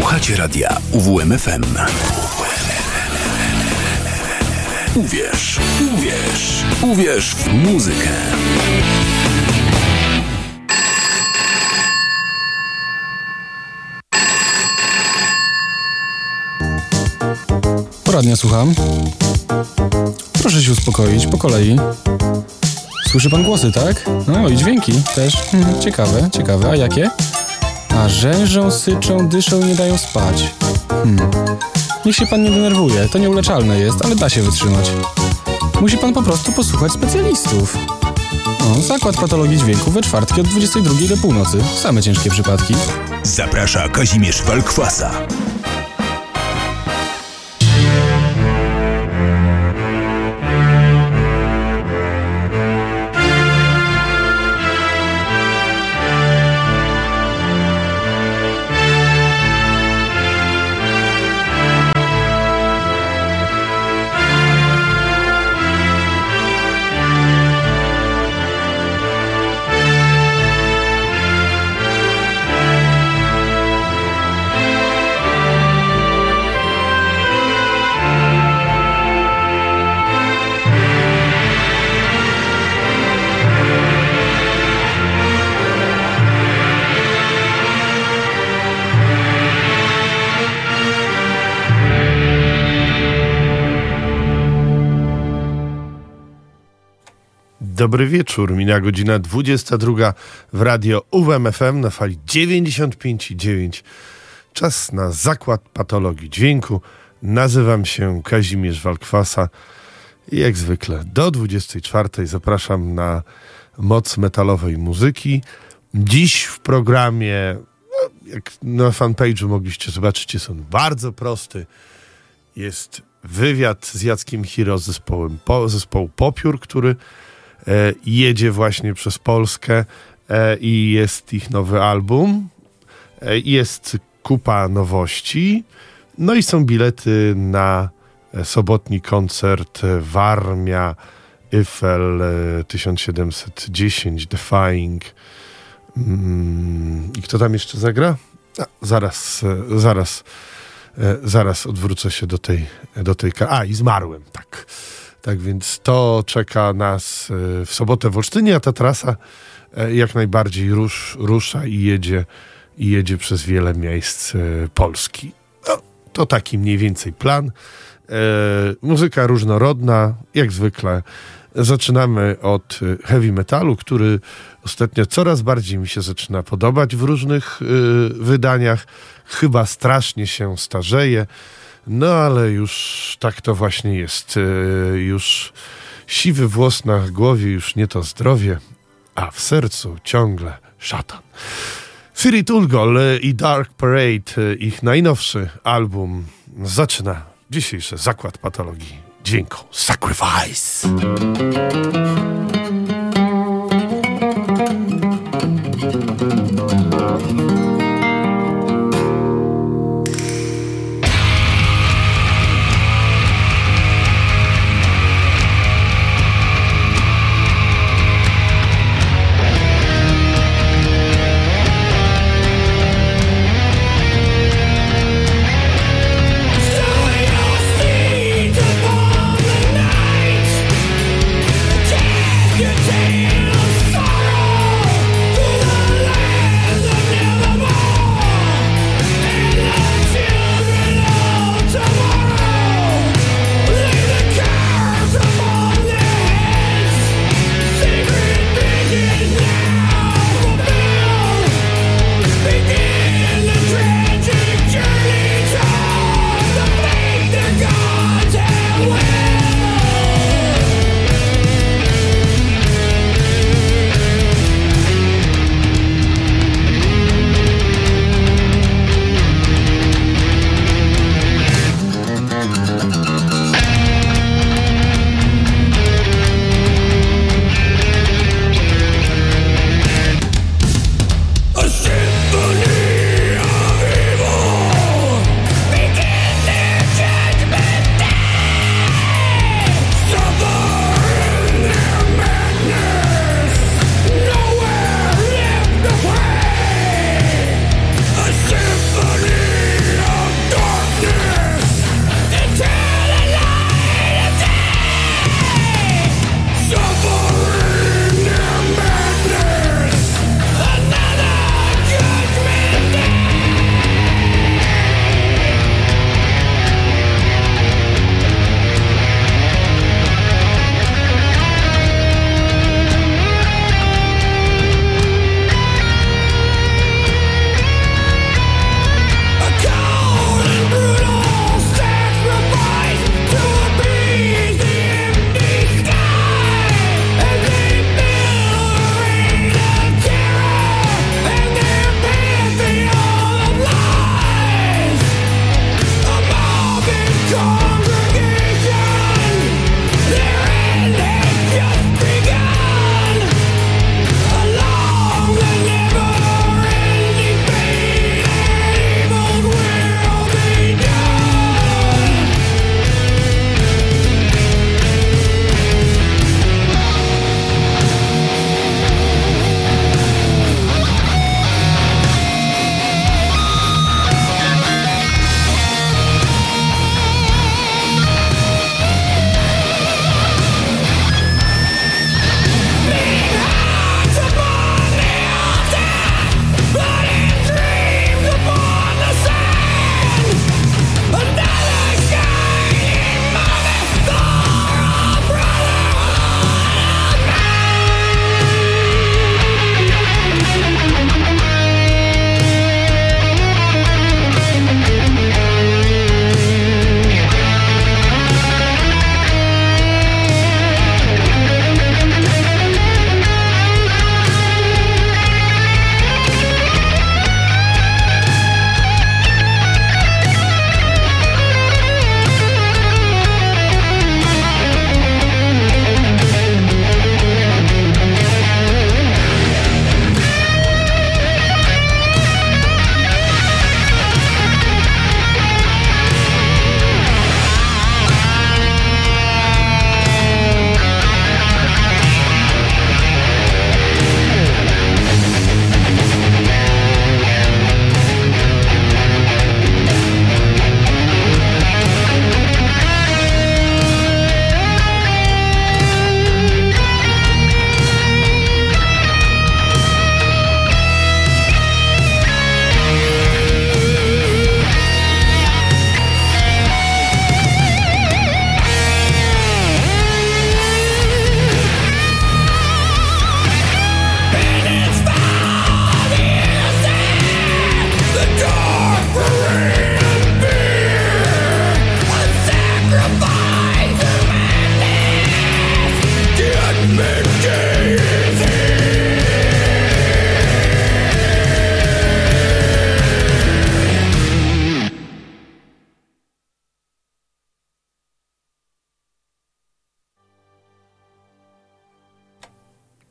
Słuchacie radia UWMFM. Uwierz, uwierz, uwierz w muzykę. Poradnia słucham. Proszę się uspokoić, po kolei. Słyszy pan głosy, tak? No i dźwięki też. Hmm, ciekawe, ciekawe. A jakie? A rzężą, syczą, dyszą i nie dają spać. Hmm. Niech się pan nie denerwuje, to nieuleczalne jest, ale da się wytrzymać. Musi pan po prostu posłuchać specjalistów. No, zakład patologii dźwięku we czwartki od 22 do północy. Same ciężkie przypadki. Zaprasza Kazimierz Walkwasa. Dobry wieczór, mina godzina 22 w radio UWMFM na fali 95,9. Czas na zakład patologii dźwięku. Nazywam się Kazimierz Walkwasa i jak zwykle do 24 zapraszam na moc metalowej muzyki. Dziś w programie, no, jak na fanpage'u mogliście zobaczyć, jest on bardzo prosty. Jest wywiad z Jackiem Hiro z zespołem, po, zespołu Popiór, który jedzie właśnie przez Polskę e, i jest ich nowy album. E, jest kupa nowości. No i są bilety na e, sobotni koncert e, Warmia Eiffel e, 1710 Defying. Mm, I kto tam jeszcze zagra? A, zaraz, e, zaraz, e, zaraz odwrócę się do tej, do tej. A, i zmarłem, tak. Tak więc to czeka nas e, w sobotę w Olsztynie, a ta trasa e, jak najbardziej rusz, rusza i jedzie, i jedzie przez wiele miejsc e, Polski. No, to taki mniej więcej plan. Muzyka różnorodna, jak zwykle. Zaczynamy od heavy metalu, który ostatnio coraz bardziej mi się zaczyna podobać w różnych wydaniach. Chyba strasznie się starzeje. No ale już tak to właśnie jest. E, Już siwy włos na głowie, już nie to zdrowie, a w sercu ciągle szatan. Firit Ulgol e, i Dark Parade, e, ich najnowszy album, zaczyna dzisiejszy zakład patologii dźwięku Sacrifice.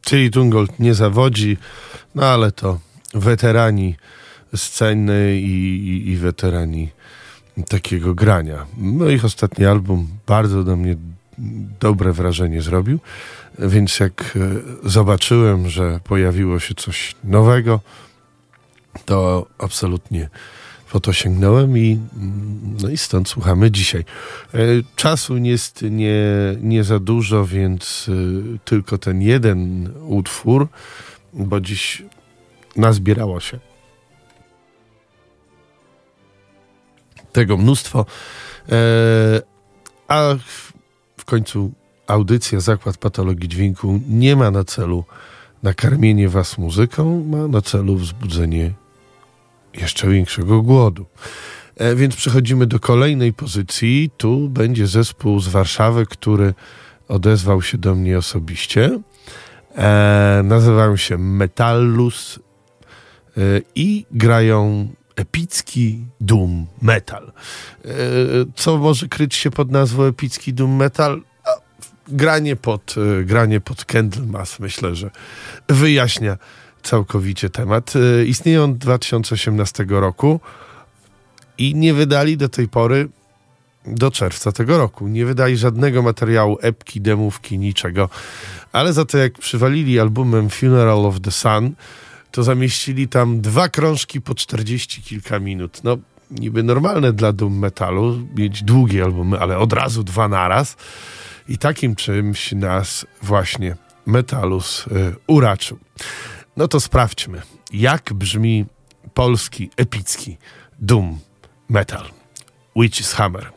Tilly Tungold nie zawodzi, no ale to weterani sceny i, i, i weterani takiego grania. No ich ostatni album bardzo do mnie dobre wrażenie zrobił, więc jak e, zobaczyłem, że pojawiło się coś nowego, to absolutnie po to sięgnąłem i, no i stąd słuchamy dzisiaj. E, czasu jest nie, nie za dużo, więc e, tylko ten jeden utwór, bo dziś nazbierało się tego mnóstwo. E, a w końcu audycja Zakład Patologii Dźwięku nie ma na celu nakarmienie was muzyką, ma na celu wzbudzenie jeszcze większego głodu. E, więc przechodzimy do kolejnej pozycji. Tu będzie zespół z Warszawy, który odezwał się do mnie osobiście. E, nazywają się Metallus e, i grają epicki doom metal. E, co może kryć się pod nazwą epicki doom metal? Granie pod, e, granie pod Candlemas myślę, że wyjaśnia całkowicie temat. E, istnieją od 2018 roku i nie wydali do tej pory do czerwca tego roku. Nie wydali żadnego materiału, epki, demówki, niczego. Ale za to jak przywalili albumem Funeral of the Sun, to zamieścili tam dwa krążki po 40 kilka minut. No, niby normalne dla doom metalu, mieć długie albumy, ale od razu dwa naraz. I takim czymś nas właśnie Metalus y, uraczył. No to sprawdźmy, jak brzmi polski, epicki doom metal. Witch's Hammer.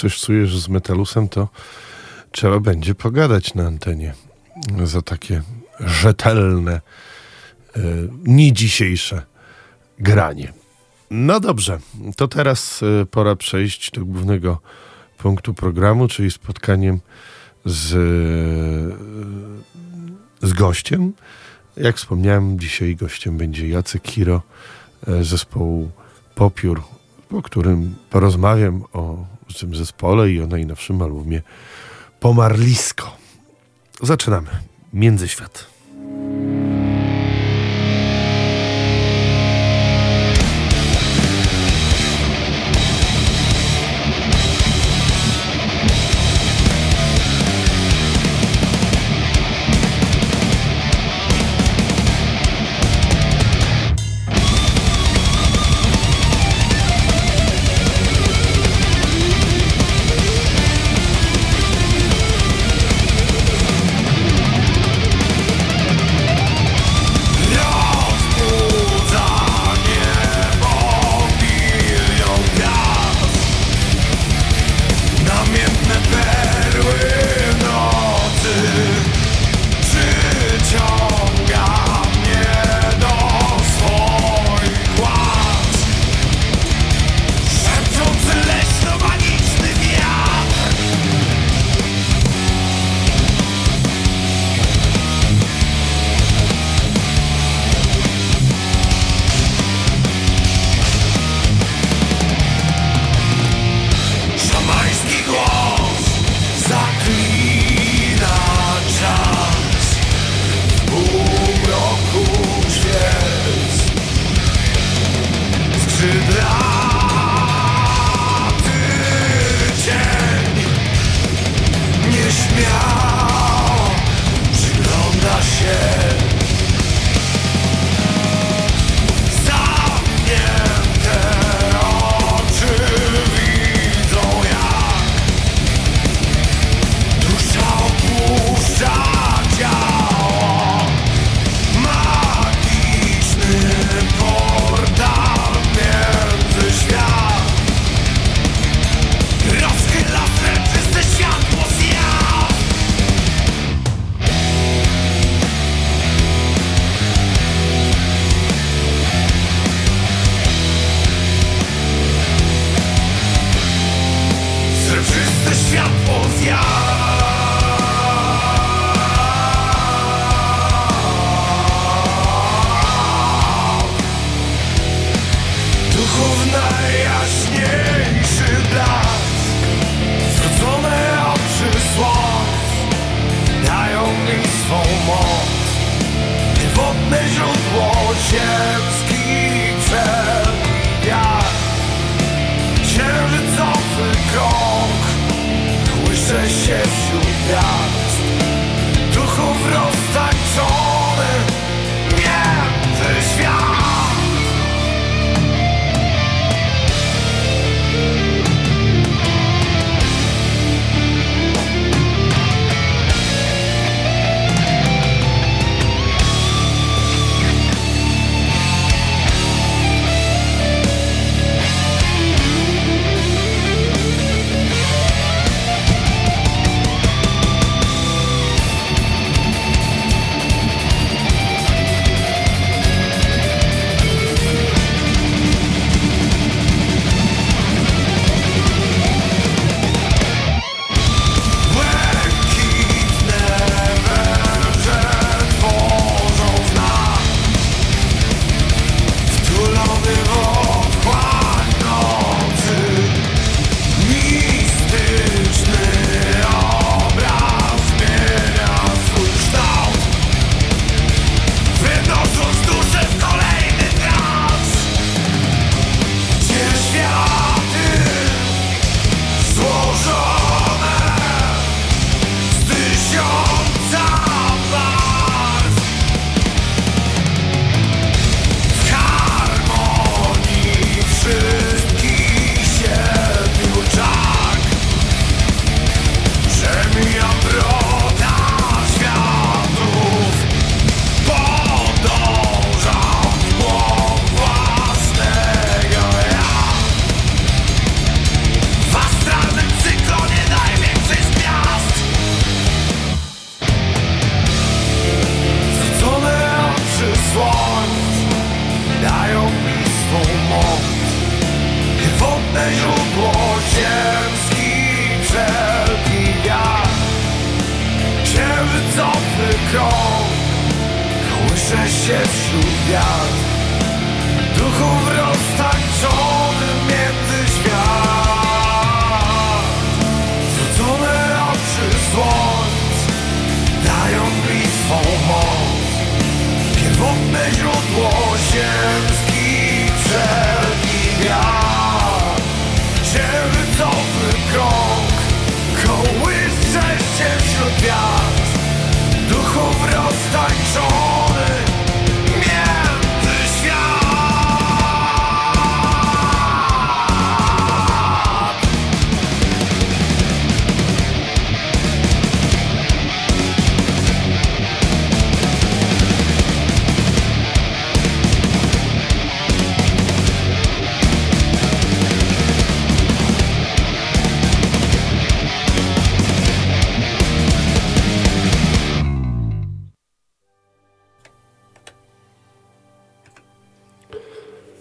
Coś czuję, że z Metalusem to trzeba będzie pogadać na antenie za takie rzetelne, y, nie dzisiejsze granie. No dobrze, to teraz y, pora przejść do głównego punktu programu, czyli spotkaniem z, y, z gościem. Jak wspomniałem, dzisiaj gościem będzie Jacek Kiro zespołu Popiór, o którym porozmawiam o tym zespole i o najnowszym albumie Pomarlisko. Zaczynamy. Międzyświat.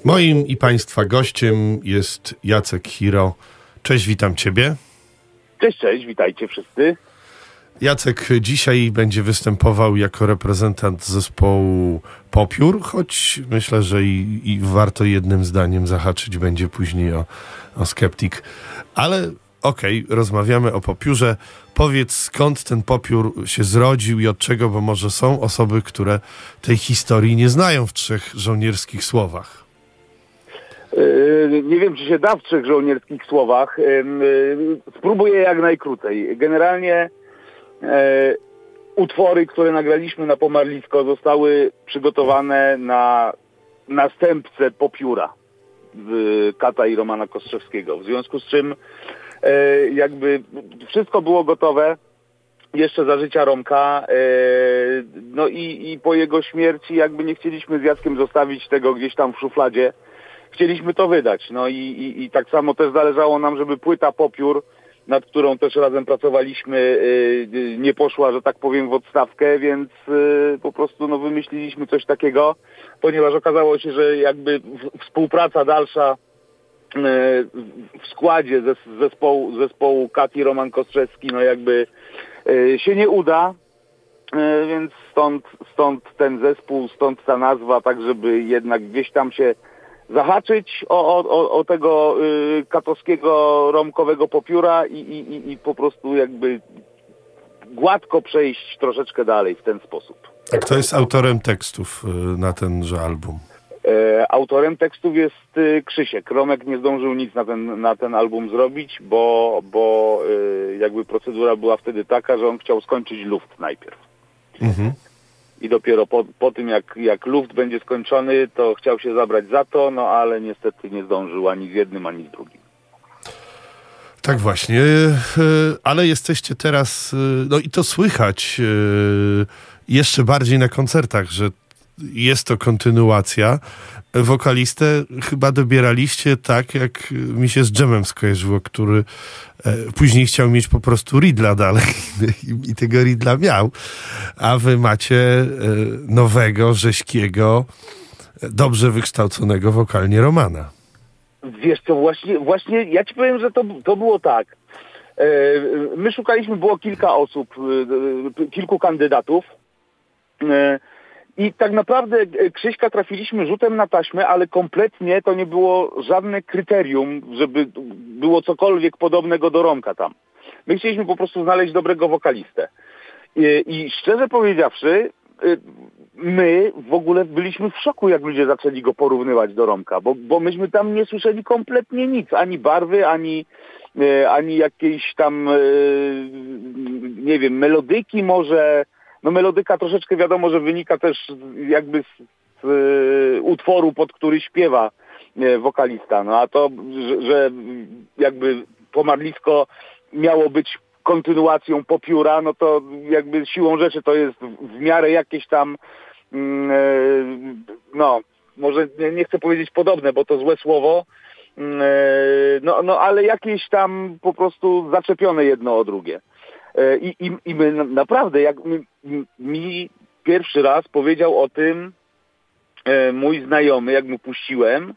Moim i Państwa gościem jest Jacek Hiro. Cześć, witam Ciebie. Cześć, cześć, witajcie wszyscy. Jacek dzisiaj będzie występował jako reprezentant zespołu Popiór, choć myślę, że i, i warto jednym zdaniem zahaczyć będzie później o, o Skeptik. Ale okej, rozmawiamy o Popiórze. Powiedz, skąd ten Popiór się zrodził i od czego, bo może są osoby, które tej historii nie znają w trzech żołnierskich słowach. Yy, Nie wiem, czy się da w trzech żołnierskich słowach. Ym, yy, Spróbuję jak najkrócej. Generalnie utwory, które nagraliśmy na Pomarlisko zostały przygotowane na następcę Popióra Kata i Romana Kostrzewskiego. W związku z czym jakby wszystko było gotowe jeszcze za życia Romka. No i, i po jego śmierci jakby nie chcieliśmy z Jackiem zostawić tego gdzieś tam w szufladzie. Chcieliśmy to wydać. No i, i, i tak samo też zależało nam, żeby płyta Popiór, nad którą też razem pracowaliśmy, y, y, nie poszła, że tak powiem, w odstawkę, więc y, po prostu no, wymyśliliśmy coś takiego, ponieważ okazało się, że jakby współpraca dalsza e, w składzie zes- zespołu, zespołu Kati Roman Kostrzewski, no jakby się nie uda, więc stąd, stąd ten zespół, stąd ta nazwa, tak żeby jednak gdzieś tam się zahaczyć o, o, o, tego y, katowskiego romkowego popióra i, i, i- i po prostu jakby gładko przejść troszeczkę dalej w ten sposób. A kto jest autorem tekstów y, na tenże album? E, autorem tekstów jest y, Krzysiek. Romek nie zdążył nic na ten, na ten album zrobić, bo, bo y, jakby procedura była wtedy taka, że on chciał skończyć luft najpierw. Mhm. I dopiero po, po tym, jak, jak luft będzie skończony, to chciał się zabrać za to, no ale niestety nie zdążył ani z jednym, ani z drugim. Tak właśnie, y, ale jesteście teraz, y, no i to słychać y, jeszcze bardziej na koncertach, że jest to kontynuacja. Wokalistę chyba dobieraliście tak, jak mi się z Dżemem skojarzyło, który e, później chciał mieć po prostu Ridla dalej i, i tego Ridla miał, a wy macie e, nowego, rześkiego, dobrze wykształconego wokalnie Romana. Wiesz co, właśnie, właśnie ja ci powiem, że to, to było tak. E, My szukaliśmy, było kilka osób, kilku kandydatów i tak naprawdę e, Krzyśka trafiliśmy rzutem na taśmę, ale kompletnie to nie było żadne kryterium, żeby było cokolwiek podobnego do Romka tam. My chcieliśmy po prostu znaleźć dobrego wokalistę. I, i szczerze powiedziawszy, y, my w ogóle byliśmy w szoku, jak ludzie zaczęli go porównywać do Romka, bo, bo myśmy tam nie słyszeli kompletnie nic, ani barwy, ani, e, ani jakiejś tam, e, nie wiem, melodyki może. No melodyka troszeczkę wiadomo, że wynika też jakby z, z e, utworu, pod który śpiewa e, wokalista. No a to, że, że jakby pomarlisko miało być kontynuacją popióra, no to jakby siłą rzeczy to jest w- miarę jakieś tam mm, e, no, może nie, nie chcę powiedzieć podobne, bo to złe słowo, mm, no, no ale jakieś tam po prostu zaczepione jedno o drugie. E, I, i, i my na- naprawdę, jak mi, mi pierwszy raz powiedział o tym e, mój znajomy, jak mu puściłem,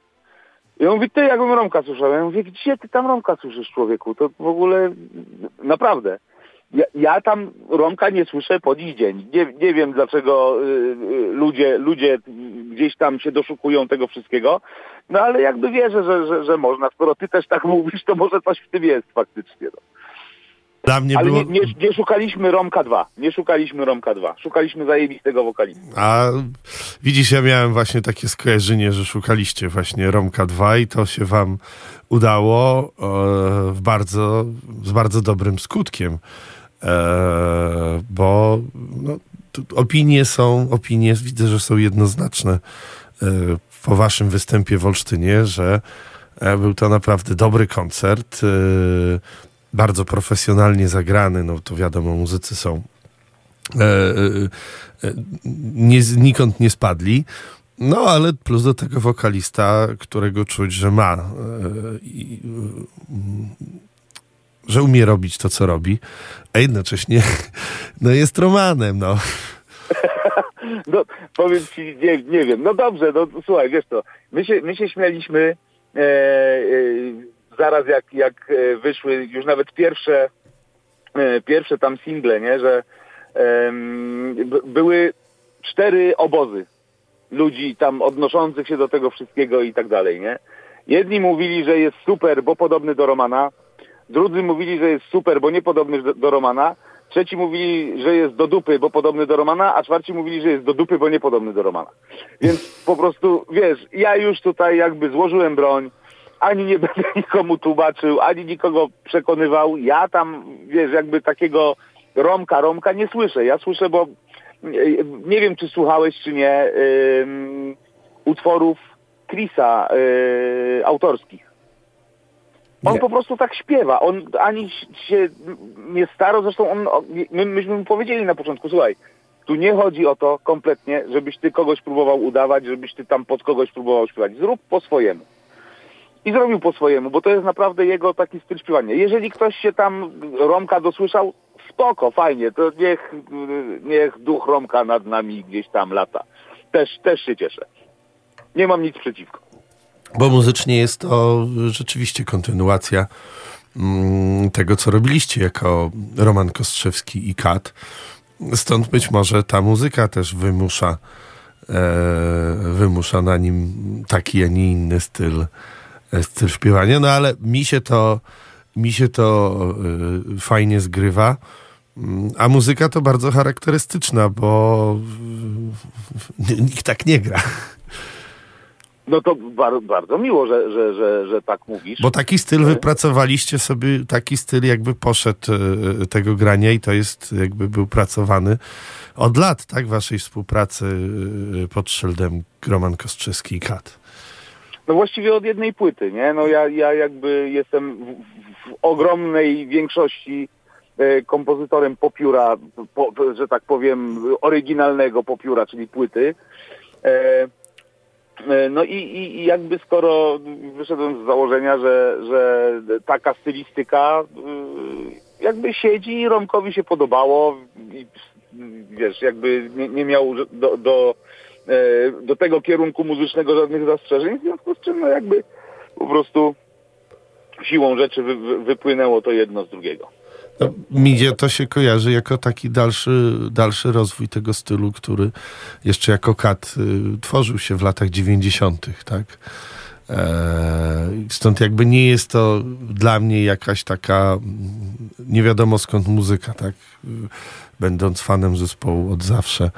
i on mówi, ty jakbym Romka słyszał. Ja mówię, gdzie ty tam Romka słyszysz człowieku? To w ogóle naprawdę. ja, ja tam Romka nie słyszę po dziś dzień. Nie, nie wiem dlaczego y, y, ludzie, ludzie gdzieś tam się doszukują tego wszystkiego, no ale jakby wierzę, że, że, że można. Skoro ty też tak mówisz, to może coś w tym jest faktycznie. No. Dla mnie Ale było... nie, nie, nie szukaliśmy Romka 2. Nie szukaliśmy Romka 2. Szukaliśmy zajebistego wokalisty. A widzisz, ja miałem właśnie takie skojarzenie, że szukaliście właśnie Romka 2 i to się wam udało e, w bardzo, z bardzo dobrym skutkiem. E, bo no, opinie są, opinie widzę, że są jednoznaczne e, po waszym występie w Olsztynie, że e, był to naprawdę dobry koncert, e, bardzo profesjonalnie zagrany, no to wiadomo, muzycy są e, e, e, nie, znikąd nie spadli. No, ale plus do tego wokalista, którego czuć, że ma, e, i, e, że umie robić to, co robi, a jednocześnie no, jest Romanem, no. No, powiem ci, nie, nie wiem. No dobrze, no słuchaj, wiesz to, my się, my się śmialiśmy e, e, zaraz jak, jak e, wyszły już nawet pierwsze, e, pierwsze tam single, nie, że b- były cztery obozy ludzi tam odnoszących się do tego wszystkiego i tak dalej, nie? Jedni mówili, że jest super, bo podobny do Romana, drudzy mówili, że jest super, bo niepodobny do, do Romana, trzeci mówili, że jest do dupy, bo podobny do Romana, a czwarci mówili, że jest do dupy, bo niepodobny do Romana. Więc po prostu, wiesz, ja już tutaj jakby złożyłem broń, ani nie będę nikomu tłumaczył, ani nikogo przekonywał. Ja tam, wiesz, jakby takiego Romka, Romka nie słyszę. Ja słyszę, bo nie- nie wiem, czy słuchałeś, czy nie, utworów Chrisa y, autorskich. On Nie. po prostu tak śpiewa. On ani się nie staro, zresztą on, my, myśmy mu powiedzieli na początku, słuchaj, tu nie chodzi o to kompletnie, żebyś ty kogoś próbował udawać, żebyś ty tam pod kogoś próbował śpiewać. Zrób po swojemu. I zrobił po swojemu, bo to jest naprawdę jego taki styl śpiewania. Jeżeli ktoś się tam Romka dosłyszał, spoko, fajnie, to niech, niech duch Romka nad nami gdzieś tam lata. Też, też się cieszę. Nie mam nic przeciwko. Bo muzycznie jest to rzeczywiście kontynuacja mm, tego, co robiliście jako Roman Kostrzewski i Kat. Stąd być może ta muzyka też wymusza, e, wymusza na nim taki, a nie inny styl, styl śpiewania. No ale mi się to, mi się to e, fajnie zgrywa. Mm, A muzyka to bardzo charakterystyczna, bo e, nikt tak nie gra. No to bar, bardzo miło, że, że, że, że tak mówisz. Bo taki styl wypracowaliście sobie, taki styl jakby poszedł e, tego grania i to jest jakby był pracowany od lat, tak? Waszej współpracy e, pod szyldem Roman Kostrzewski i Kat. No właściwie od jednej płyty, nie? No ja, ja jakby jestem w, w, ogromnej większości e, kompozytorem popióra, po, że tak powiem, oryginalnego popióra, czyli płyty. E, e, no i, i, jakby skoro wyszedłem z założenia, że, że taka stylistyka y, jakby siedzi i Romkowi się podobało i wiesz, jakby nie, nie miał do, do, do tego kierunku muzycznego żadnych zastrzeżeń, w czym no jakby po prostu siłą rzeczy wy, wy, wypłynęło to jedno z drugiego. No, Midzie to się kojarzy jako taki dalszy, dalszy rozwój tego stylu, który jeszcze jako Kat y, tworzył się w latach 90., tak? E, stąd jakby nie jest to dla mnie jakaś taka nie wiadomo skąd muzyka, tak? Y, Będąc fanem zespołu od zawsze,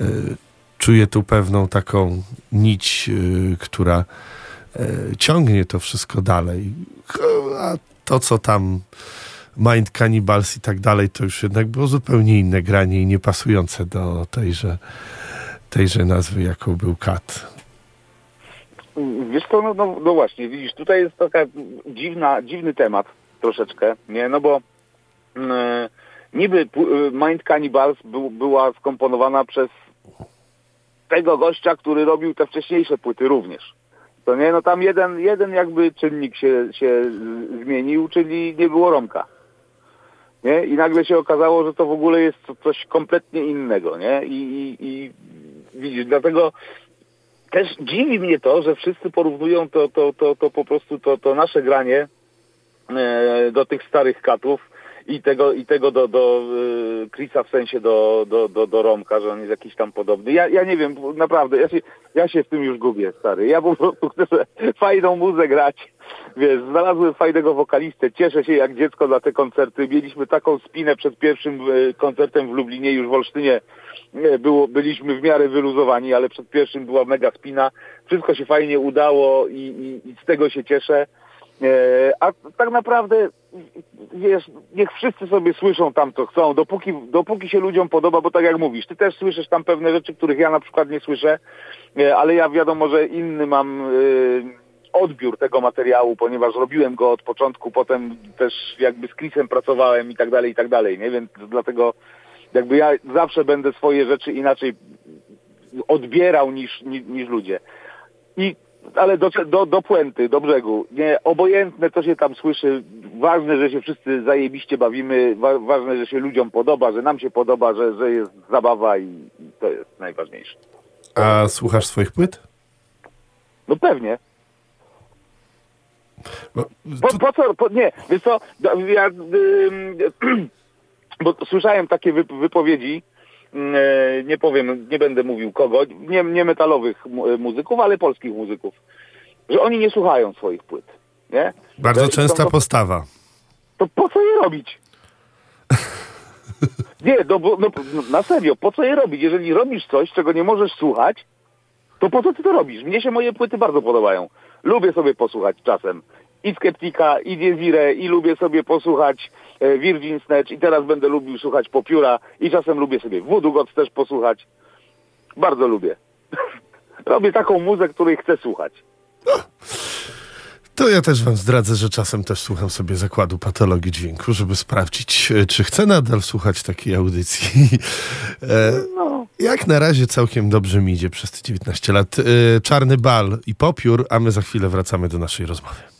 y, czuję tu pewną taką nić, y, która y, ciągnie to wszystko dalej. A to, co tam Mind Cannibals i tak dalej, to już jednak było zupełnie inne granie i niepasujące do tejże, tejże nazwy, jaką był Kat. Wiesz co, no, no, no właśnie, widzisz, tutaj jest taka dziwna, dziwny temat troszeczkę, nie, no bo mm, niby pu- Mind Cannibals był, była skomponowana przez tego gościa, który robił te wcześniejsze płyty również. To nie, no tam jeden, jeden jakby czynnik się, się zmienił, czyli nie było Romka. Nie? I nagle się okazało, że to w ogóle jest co- coś kompletnie innego, nie? I, i, i widzisz, dlatego też dziwi mnie to, że wszyscy porównują to, to, to, to po prostu to, to nasze granie e, do tych starych katów i tego, i tego do, do y, Chrisa w sensie do, do, do, do Romka, że on jest jakiś tam podobny. Ja, ja nie wiem, naprawdę, ja się, ja się w tym już gubię, stary. Ja po prostu chcę fajną muzę grać. Wiesz, znalazłem fajnego wokalistę, cieszę się jak dziecko na te koncerty. Mieliśmy taką spinę przed pierwszym y, koncertem w Lublinie, już w Olsztynie nie, było, byliśmy w miarę wyluzowani, ale przed pierwszym była mega spina. Wszystko się fajnie udało i, i, i z tego się cieszę. E, a tak naprawdę, wiesz, niech wszyscy sobie słyszą tam, co chcą, dopóki, dopóki się ludziom podoba, bo tak jak mówisz, ty też słyszysz tam pewne rzeczy, których ja na przykład nie słyszę, e, ale ja wiadomo, że inny mam e, odbiór tego materiału, ponieważ robiłem go od początku, potem też jakby z Chrisem pracowałem i tak dalej, i tak dalej, nie? Więc dlatego jakby ja zawsze będę swoje rzeczy inaczej odbierał niż, niż, niż ludzie. I ale do, do, do puenty, do brzegu. Nie, obojętne co się tam słyszy, ważne, że się wszyscy zajebiście bawimy, wa, ważne, że się ludziom podoba, że nam się podoba, że, że jest zabawa i, i to jest najważniejsze. A słuchasz swoich płyt? No pewnie. Bo, Po, po co, po, nie, wiesz co, ja, ym, bo słyszałem takie wyp- wypowiedzi, nie powiem, nie będę mówił kogo, nie, nie metalowych mu- muzyków, ale polskich muzyków, że oni nie słuchają swoich płyt, nie? bardzo To- częsta to, postawa. to po co je robić? Nie, no, bo, no, na serio, po co je robić? Jeżeli robisz coś, czego nie możesz słuchać, to po co ty to robisz? Mnie się moje płyty bardzo podobają. Lubię sobie posłuchać czasem i Skeptika, i Desire, i lubię sobie posłuchać e, Virgin Snatch, i teraz będę lubił słuchać Popióra, i czasem lubię sobie Voodoo Gods też posłuchać. Bardzo lubię. Robię taką muzę, której chcę słuchać. To ja też wam zdradzę, że czasem też słucham sobie zakładu patologii dźwięku, żeby sprawdzić, e, czy chcę nadal słuchać takiej audycji. E, No. Jak na razie całkiem dobrze mi idzie przez te 19 lat. Czarny bal i popiór, a my za chwilę wracamy do naszej rozmowy.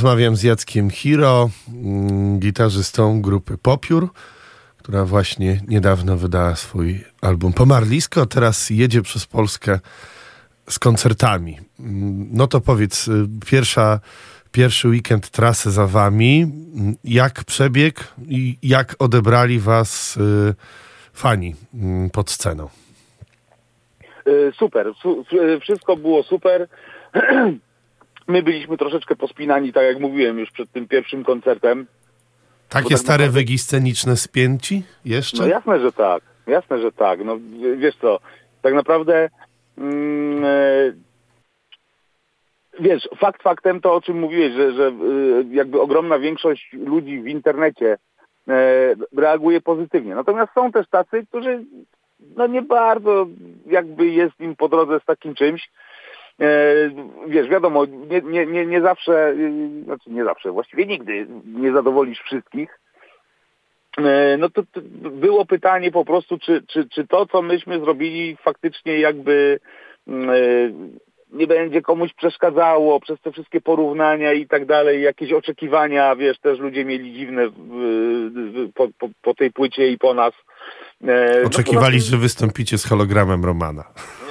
Rozmawiam z Jackiem Hiro, mm, gitarzystą grupy Popiór, która właśnie niedawno wydała swój album Pomarlisko, teraz jedzie przez Polskę z koncertami. Mm, No to powiedz, y, pierwsza, pierwszy weekend trasy za wami. Mm, Jak przebiegł i jak odebrali was y, fani pod sceną? E, Super, su, wszystko było super. My byliśmy troszeczkę pospinani, tak jak mówiłem już przed tym pierwszym koncertem. Takie tak stare naprawdę- wygi sceniczne spięci jeszcze? No jasne, że tak. Jasne, że tak. No wiesz co, tak naprawdę mm, e, wiesz, fakt faktem to o czym mówiłeś, że, że y, jakby ogromna większość ludzi w internecie e, reaguje pozytywnie. Natomiast są też tacy, którzy no nie bardzo jakby jest im po drodze z takim czymś. E, wiesz, wiadomo, nie, nie, nie, nie zawsze, y, znaczy nie zawsze, właściwie nigdy nie zadowolisz wszystkich. E, No to, to było pytanie po prostu, czy, czy, czy to, co myśmy zrobili, faktycznie jakby mm, e, nie będzie komuś przeszkadzało przez te wszystkie porównania i tak dalej, jakieś oczekiwania, wiesz, też ludzie mieli dziwne po, po, po tej płycie i po nas. No Oczekiwali, tym- że wystąpicie z hologramem Romana.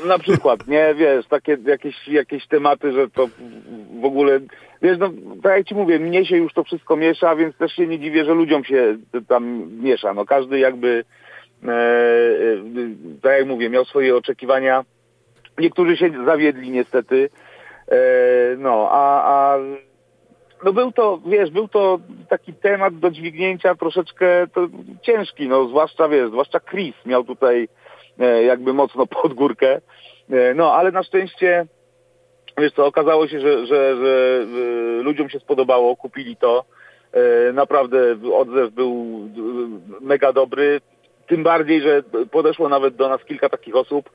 na przykład, nie, wiesz, takie jakieś, jakieś tematy, że to w ogóle, wiesz, no, tak jak ci mówię, mnie się już to wszystko miesza, więc też się nie dziwię, że ludziom się tam miesza. No każdy jakby, e, e, tak jak mówię, miał swoje oczekiwania. Niektórzy się zawiedli niestety. E, no, a, a no był to, wiesz, był to taki temat do dźwignięcia troszeczkę ciężki, no zwłaszcza, wiesz, zwłaszcza Chris miał tutaj e, jakby mocno pod górkę. E, no, ale na szczęście, wiesz co, okazało się, że, że, że e, ludziom się spodobało, kupili to. E, naprawdę odzew był e, mega dobry. Tym bardziej, że podeszło nawet do nas kilka takich osób,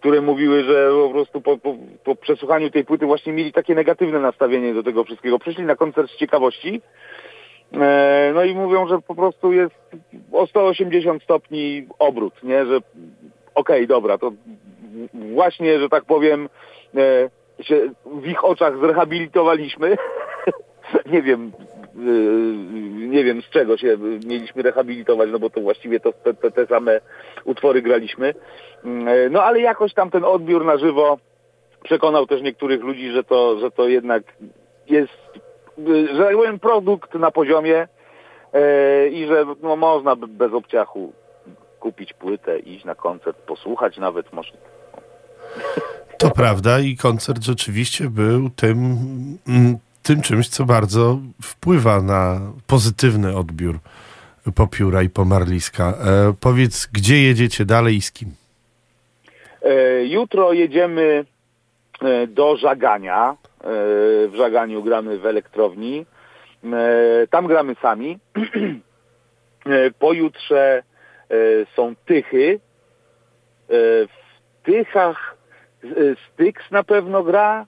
które mówiły, że po prostu po, po, po przesłuchaniu tej płyty właśnie mieli takie negatywne nastawienie do tego wszystkiego. Przyszli na koncert z ciekawości, e, no i mówią, że po prostu jest o 180 stopni obrót, nie, że okej, dobra, to właśnie, że tak powiem, e, się w ich oczach zrehabilitowaliśmy. nie wiem, e, nie wiem z czego się mieliśmy rehabilitować, no bo to właściwie to te, te, same utwory graliśmy. E, No ale jakoś tam ten odbiór na żywo przekonał też niektórych ludzi, że to, że to jednak jest, e, że tak powiem, produkt na poziomie i że no, można bez obciachu kupić płytę, iść na koncert, posłuchać nawet może. To prawda i koncert rzeczywiście był tym, mm, tym czymś, co bardzo wpływa na pozytywny odbiór Popióra i Pomarliska. E, powiedz, gdzie jedziecie dalej i z kim? E, Jutro jedziemy e, do Żagania. E, W Żaganiu gramy w elektrowni. E, Tam gramy sami. E, Pojutrze są Tychy. W Tychach Styx na pewno gra.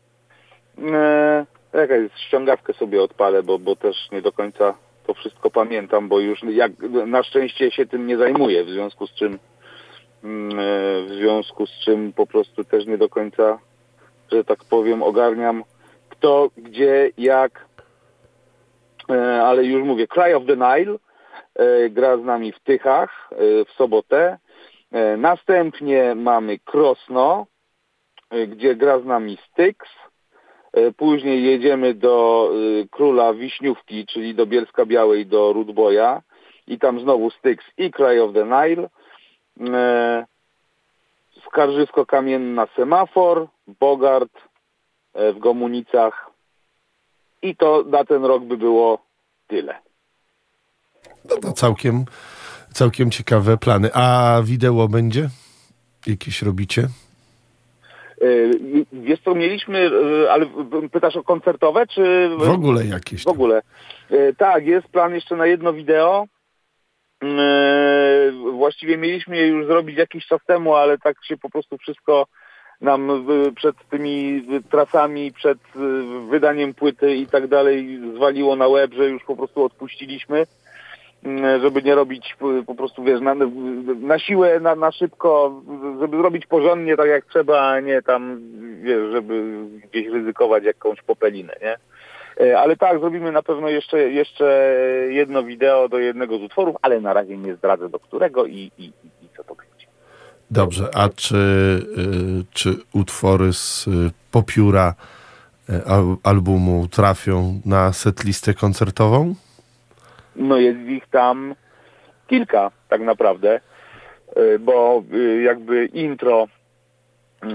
Czekaj, ściągawkę sobie odpalę, bo, bo też nie do końca to wszystko pamiętam, bo już jak, na szczęście się tym nie zajmuję, w związku z czym Mm, e, w związku z czym po prostu też nie do końca, że tak powiem, ogarniam kto, gdzie, jak, E, ale już mówię, Cry of the Nile e, gra z nami w Tychach w sobotę. Następnie mamy Krosno, gdzie gra z nami Styx. E, Później jedziemy do e, Króla Wiśniówki, czyli do Bielska Białej, do Rudboja i tam znowu Styx i Cry of the Nile. E, Skarżysko-Kamienna Semafor, Bogart e, w Gomunicach i to na ten rok by było tyle. No to całkiem, całkiem ciekawe plany. A wideo będzie? Jakieś robicie? E, Wiesz co, mieliśmy, e, ale pytasz o koncertowe, czy... W ogóle jakieś? W ogóle. E, Tak, jest plan jeszcze na jedno wideo. E, Właściwie mieliśmy je już zrobić jakiś czas temu, ale tak się po prostu wszystko nam przed tymi trasami, przed wydaniem płyty i tak dalej zwaliło na łeb, że już po prostu odpuściliśmy, żeby nie robić e, po prostu, wiesz, na, na siłę, na, na szybko, żeby zrobić porządnie tak jak trzeba, a nie tam, wiesz, żeby gdzieś ryzykować jakąś popelinę, nie? E, Ale tak, zrobimy na pewno jeszcze, jeszcze jedno wideo do jednego z utworów, ale na razie nie zdradzę do którego i, i, i co to będzie. Dobrze, a czy, y, czy utwory z y, popióra y, al- albumu trafią na setlistę koncertową? No jest ich tam kilka tak naprawdę, e, bo e, jakby intro, e,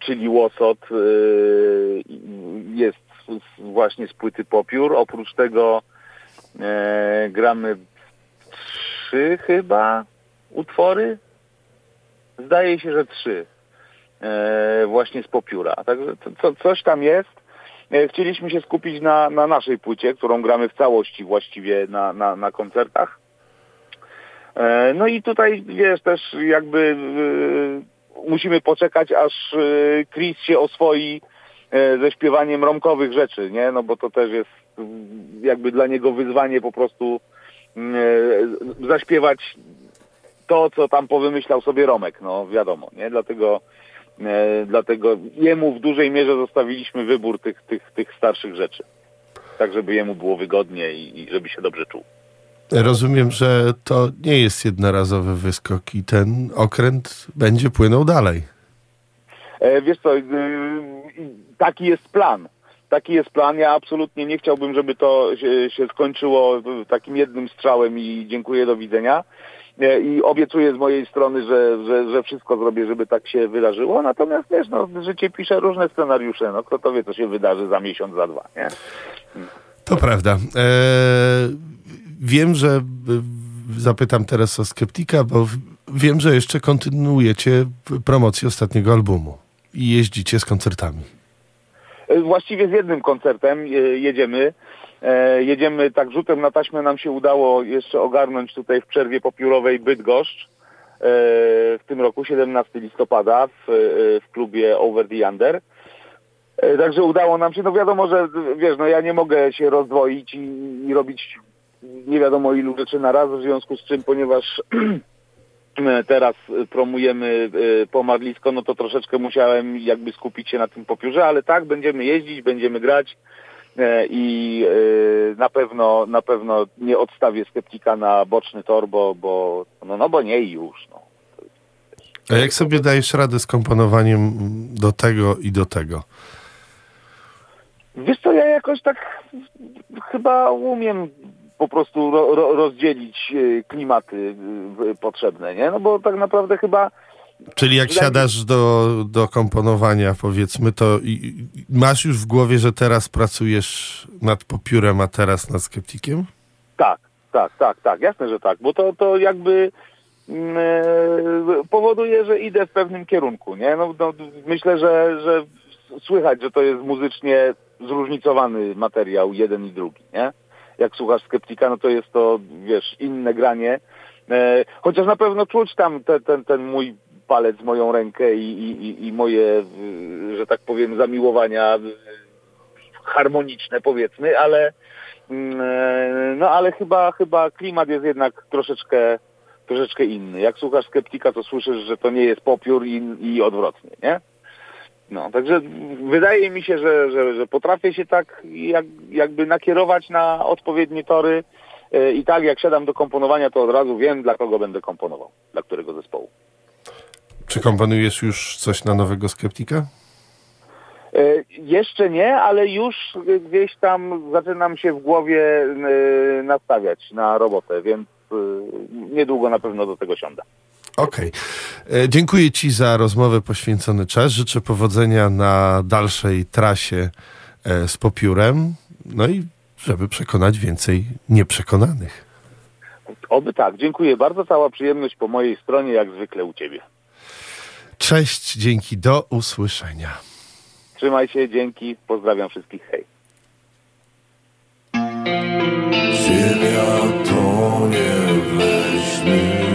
czyli Łosot jest właśnie z płyty Popiór. Oprócz tego e, gramy trzy chyba utwory. Zdaje się, że trzy. E, właśnie z Popióra. Także coś tam jest. E, Chcieliśmy się skupić na, na naszej płycie, którą gramy w całości właściwie na, na, na koncertach. E, No i tutaj, wiesz, też jakby e, musimy poczekać, aż Chris się oswoi ze śpiewaniem romkowych rzeczy, nie? No bo to też jest jakby dla niego wyzwanie po prostu mm, zaśpiewać to, co tam powymyślał sobie Romek, no wiadomo, nie? Dlatego dlatego jemu w dużej mierze zostawiliśmy wybór tych, tych, tych starszych rzeczy. Tak, żeby jemu było wygodnie i, i żeby się dobrze czuł. Rozumiem, że to nie jest jednorazowy wyskok i ten okręt będzie płynął dalej. E, wiesz co, y, taki jest plan. Taki jest plan. Ja absolutnie nie chciałbym, żeby to się, się skończyło takim jednym strzałem i dziękuję, do widzenia. I obiecuję z mojej strony, że, że, że wszystko zrobię, żeby tak się wydarzyło. Natomiast wiesz, no, życie pisze różne scenariusze. No, kto to wie, co się wydarzy za miesiąc, za dwa, nie? To prawda. E, wiem, że e, zapytam teraz o Skeptika, bo wiem, że jeszcze kontynuujecie promocję ostatniego albumu i jeździcie z koncertami. E, Właściwie z jednym koncertem e, jedziemy. E, Jedziemy tak rzutem na taśmę nam się udało jeszcze ogarnąć tutaj w przerwie popiórowej Bydgoszcz. E, w tym roku, 17 listopada w, e, w klubie Over the Under. Także udało nam się, no wiadomo, że wiesz, no ja nie mogę się rozdwoić i, i robić nie wiadomo ilu rzeczy na raz, w związku z czym, ponieważ teraz promujemy pomadlisko, no to troszeczkę musiałem jakby skupić się na tym popiórze, ale tak, będziemy jeździć, będziemy grać i e, na pewno na pewno nie odstawię skeptika na boczny tor, bo, bo no, no bo nie i już. No. A jak sobie dajesz radę z komponowaniem do tego i do tego? Wiesz co, ja jakoś tak chyba umiem po prostu ro, ro, rozdzielić e, klimaty e, potrzebne, nie? No bo tak naprawdę chyba Czyli jak siadasz do, do komponowania, powiedzmy, to i, masz już w głowie, że teraz pracujesz nad popiórem, a teraz nad skeptikiem? Tak, tak, tak, tak, jasne, że tak, bo to, to jakby mm, e, powoduje, że idę w pewnym kierunku, nie? No, no, myślę, że, że słychać, że to jest muzycznie zróżnicowany materiał, jeden i drugi, nie? Jak słuchasz Skeptika, no to jest to, wiesz, inne granie, e, chociaż na pewno czuć tam te, ten, ten mój palec, moją rękę i, i, i- moje, w- że tak powiem, zamiłowania w- harmoniczne, powiedzmy, ale Mm, e, No ale chyba, chyba klimat jest jednak troszeczkę, troszeczkę inny. Jak słuchasz skeptika, to słyszysz, że to nie jest popiór i, i odwrotnie, nie? No, także wydaje mi się, że, że, że potrafię się tak jak, jakby nakierować na odpowiednie tory e, i tak jak siadam do komponowania, to od razu wiem, dla kogo będę komponował, dla którego zespołu. Czy komponujesz już coś na nowego skeptika? E, Jeszcze nie, ale już gdzieś tam zaczynam się w głowie e, nastawiać na robotę, więc e, niedługo na pewno do tego siądę. Okej. E, Dziękuję Ci za rozmowę, poświęcony czas. Życzę powodzenia na dalszej trasie z popiórem. No i żeby przekonać więcej nieprzekonanych. Oby tak. Dziękuję bardzo. Cała przyjemność po mojej stronie, jak zwykle u Ciebie. Cześć, dzięki, do usłyszenia. Trzymaj się, dzięki. Pozdrawiam wszystkich. Hej. Ziemia tonie we śnie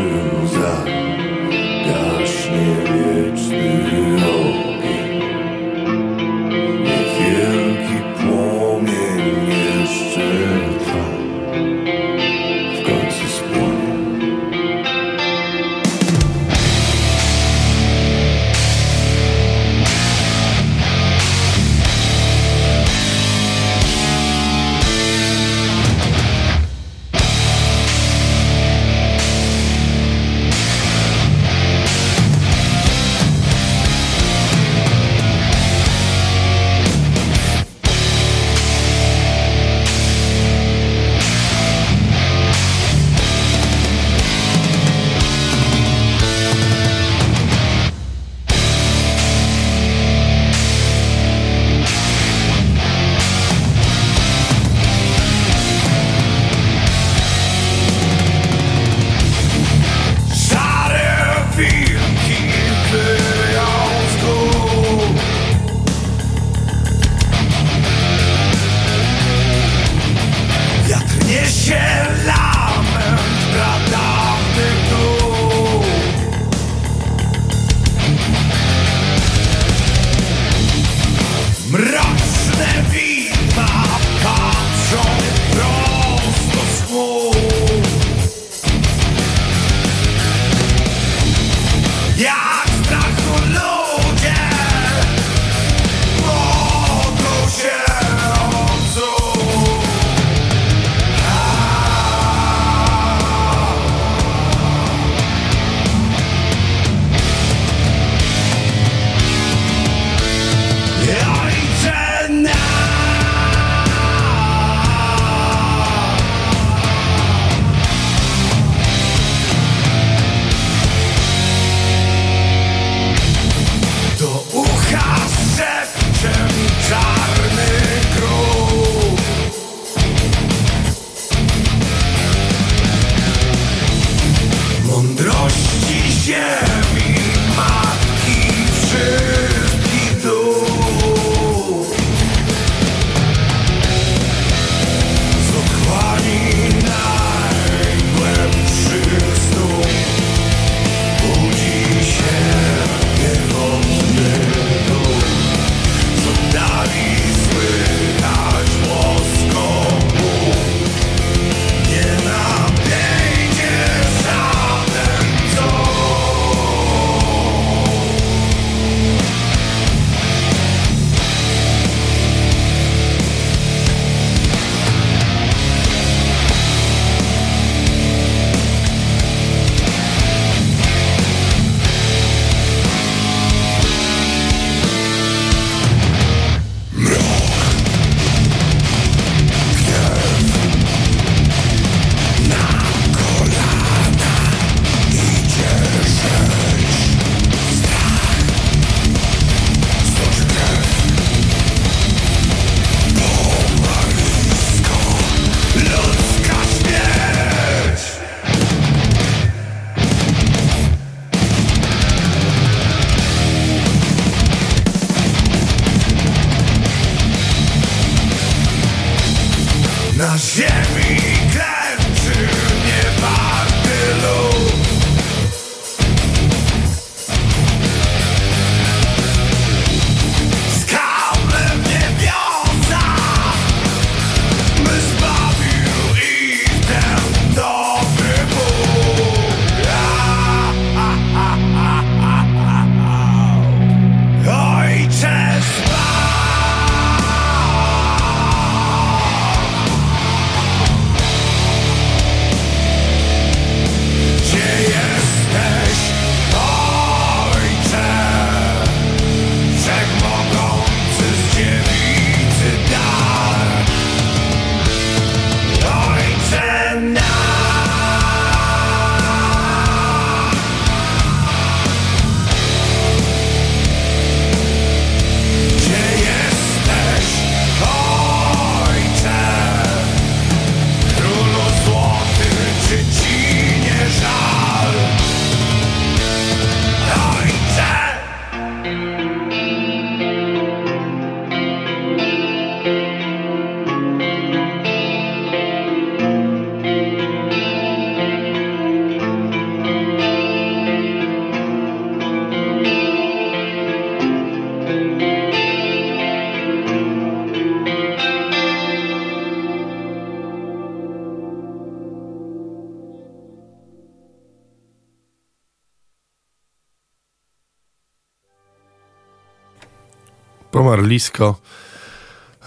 Pomarlisko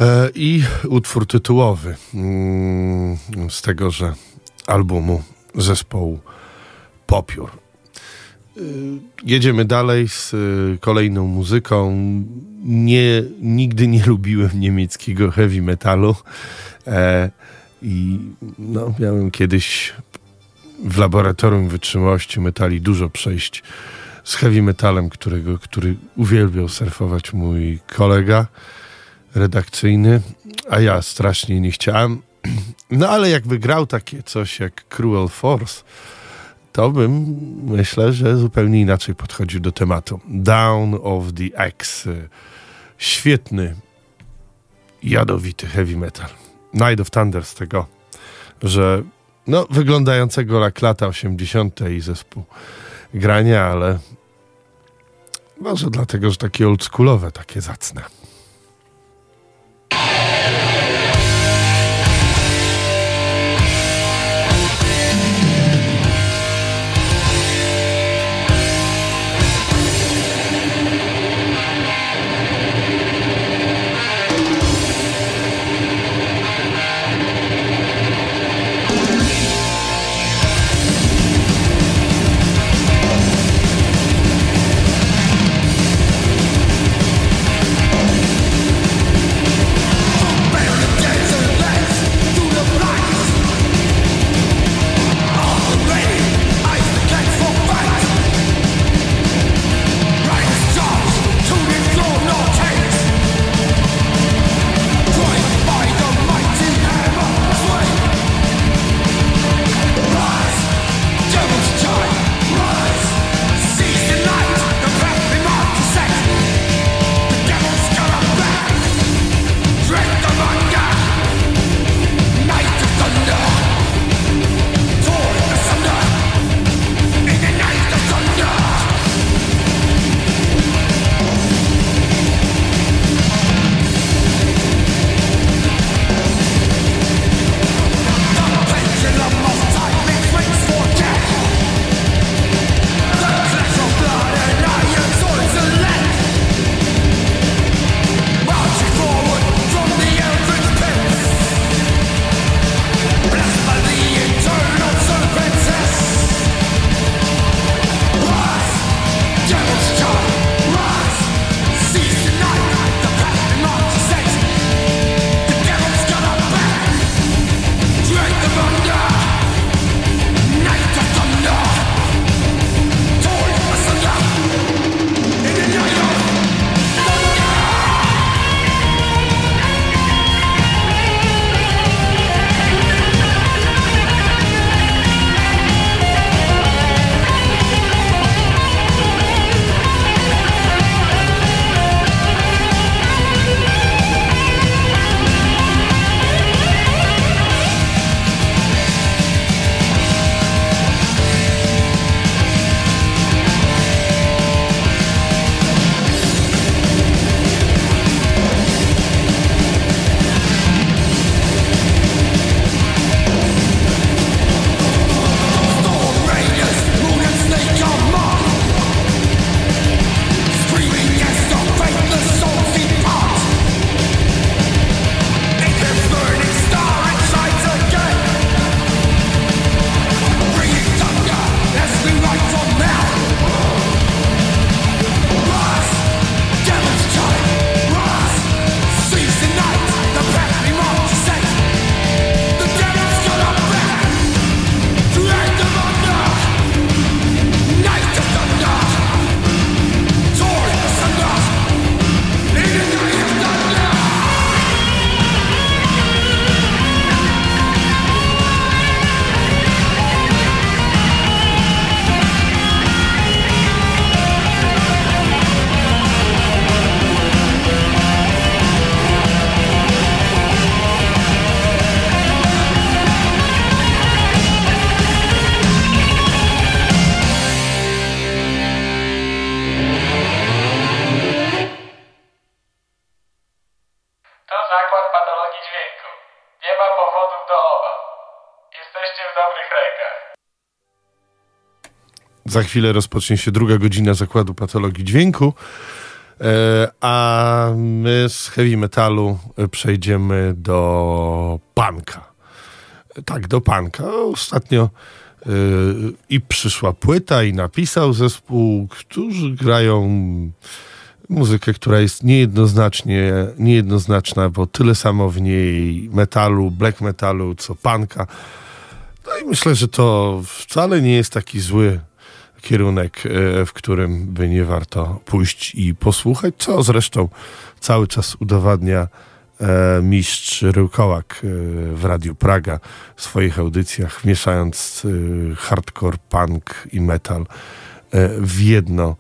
e, i utwór tytułowy mm, z tegoże albumu zespołu Popiór. Y, Jedziemy dalej z y, kolejną muzyką. Nie, nigdy nie lubiłem niemieckiego heavy metalu e, i no, miałem kiedyś w laboratorium wytrzymałości metali dużo przejść z heavy metalem, którego, który uwielbiał surfować mój kolega redakcyjny, a ja strasznie nie chciałem. No ale jakby grał takie coś jak Cruel Force, to bym myślę, że zupełnie inaczej podchodził do tematu. Down of the Axe. Świetny, jadowity heavy metal. Night of Thunder z tego, że no, wyglądającego jak lata 80. i zespół grania, ale może dlatego, że takie oldschoolowe, takie zacne. Za chwilę rozpocznie się druga godzina zakładu patologii dźwięku. E, a my z heavy metalu e, przejdziemy do punka. E, Tak, do punka. Ostatnio i przyszła płyta, i napisał zespół, którzy grają muzykę, która jest niejednoznacznie, niejednoznaczna, bo tyle samo w niej metalu, black metalu, co punka. No i myślę, że to wcale nie jest taki zły kierunek, e, w którym by nie warto pójść i posłuchać, co zresztą cały czas udowadnia e, mistrz Ryłkołak e, w Radiu Praga w swoich audycjach, mieszając hardcore, punk i metal w jedno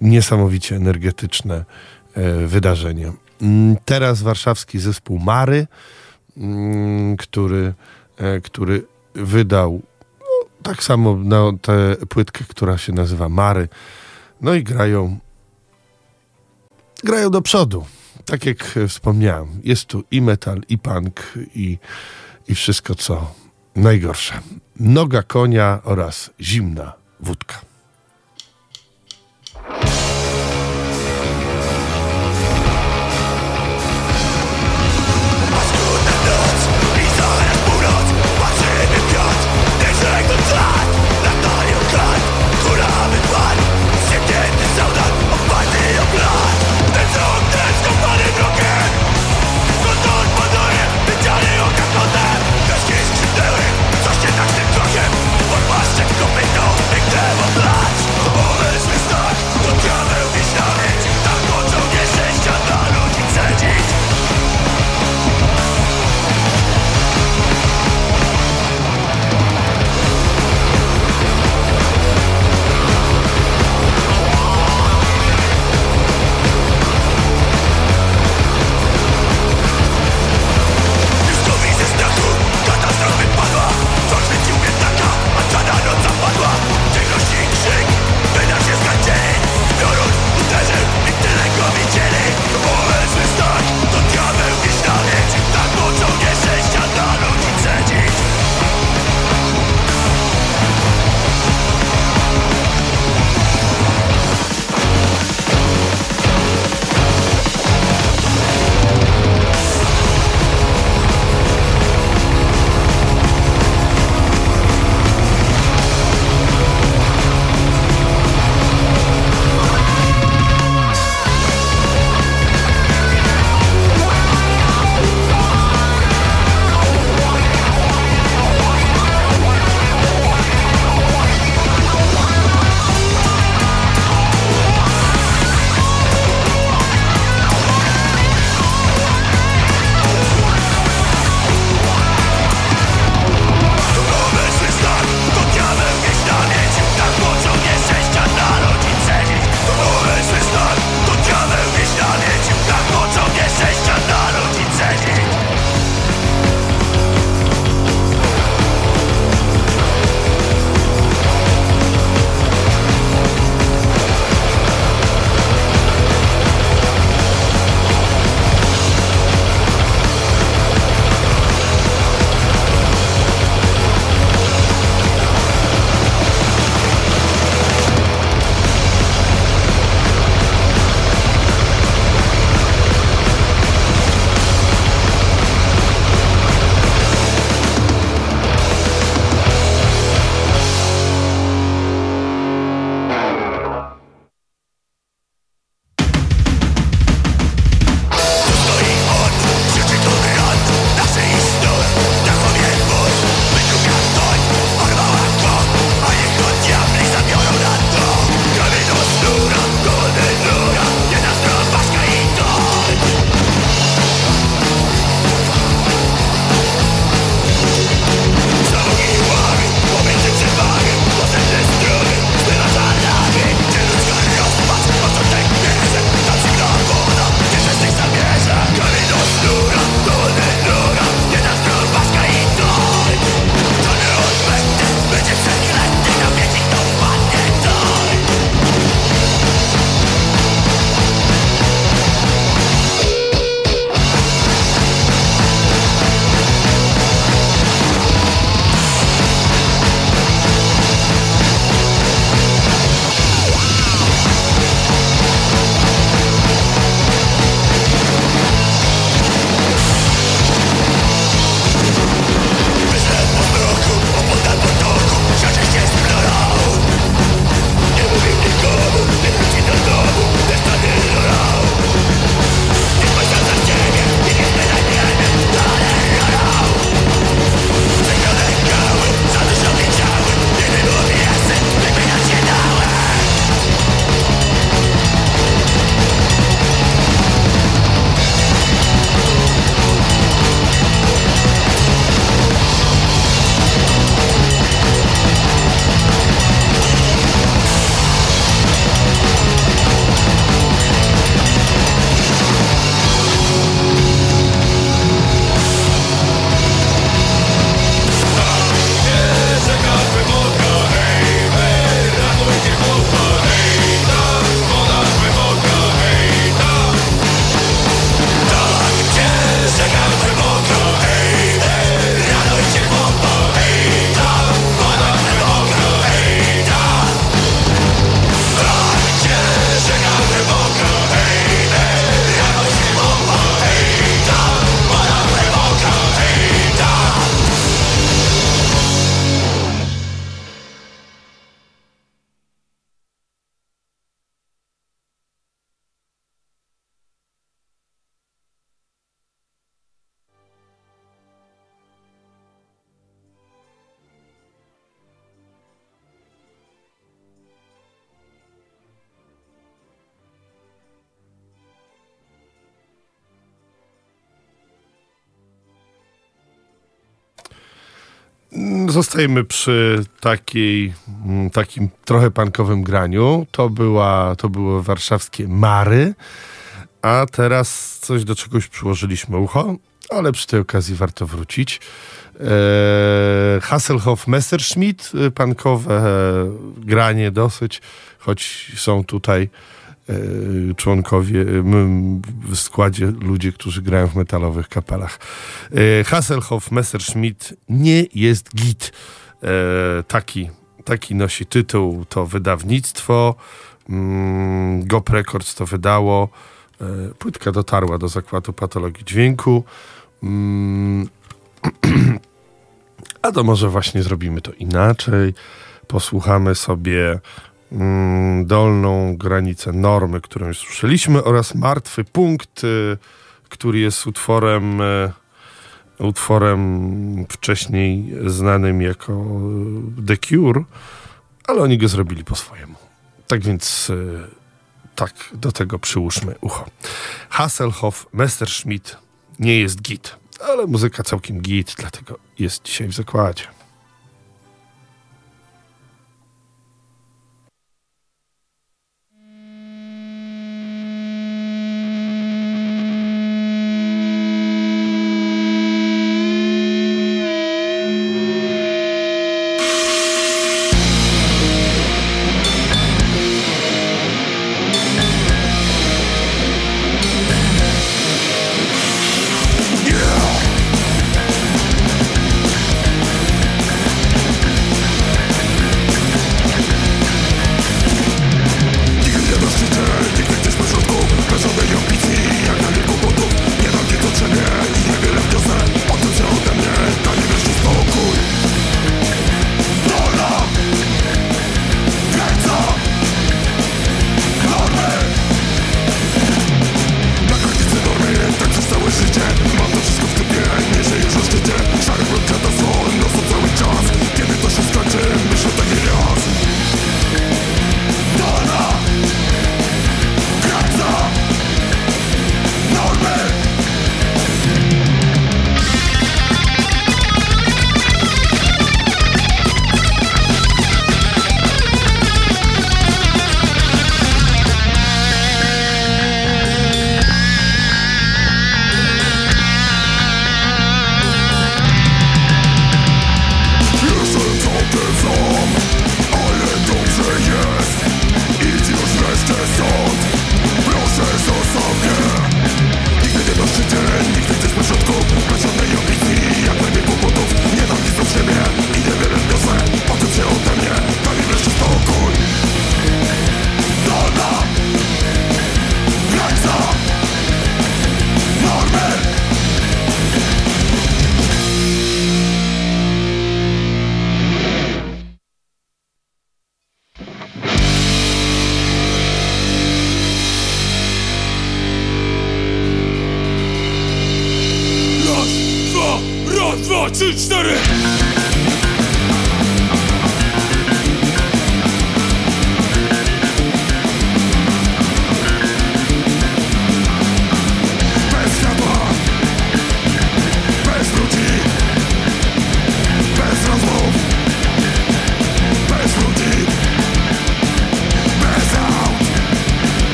niesamowicie energetyczne wydarzenie. Mm, Teraz warszawski zespół Mary, mm, który, który wydał tak samo na tę płytkę, która się nazywa Mary. No i grają grają do przodu. Tak jak wspomniałem, jest tu i metal, i punk, i, i wszystko, co najgorsze. Noga konia oraz zimna wódka. Pozostajemy przy takiej, mm, takim trochę pankowym graniu. To, była, to były warszawskie Mary, a teraz coś do czegoś przyłożyliśmy ucho, ale przy tej okazji warto wrócić. Eee, Hasselhoff Messerschmitt, y, pankowe granie dosyć, choć są tutaj członkowie y, m, w składzie ludzie, którzy grają w metalowych kapelach. E, Hasselhoff Messerschmitt nie jest git. E, taki, taki nosi tytuł, to wydawnictwo. Mm, Gop Records to wydało. E, płytka dotarła do zakładu patologii dźwięku. Mm, a to może właśnie zrobimy to inaczej. Posłuchamy sobie dolną granicę normy, którą już słyszeliśmy, oraz martwy punkt, y, który jest utworem, y, utworem wcześniej znanym jako y, The Cure, ale oni go zrobili po swojemu. Tak więc tak, do tego przyłóżmy ucho. Hasselhoff, Messerschmitt nie jest git, ale muzyka całkiem git, dlatego jest dzisiaj w zakładzie.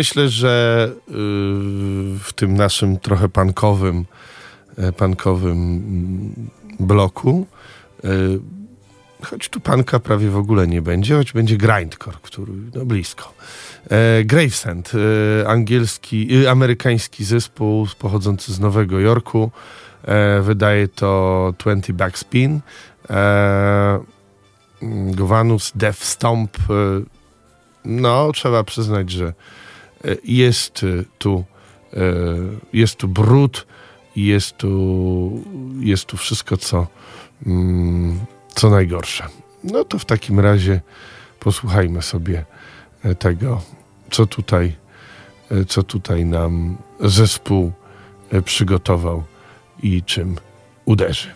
Myślę, że y, w tym naszym trochę pankowym, e, pankowym mm, bloku, y, choć tu panka prawie w ogóle nie będzie, choć będzie grindcore, który no blisko. E, Gravesend, e, angielski, y, amerykański zespół pochodzący z Nowego Jorku. E, wydaje to 20 Backspin. E, Govanus Death Stomp. E, no, trzeba przyznać, że e, jest e, tu e, jest tu brud jest tu, jest tu wszystko, co, mm, co najgorsze. No to w takim razie posłuchajmy sobie e, tego, co tutaj, e, co tutaj nam zespół e, przygotował i czym uderzy.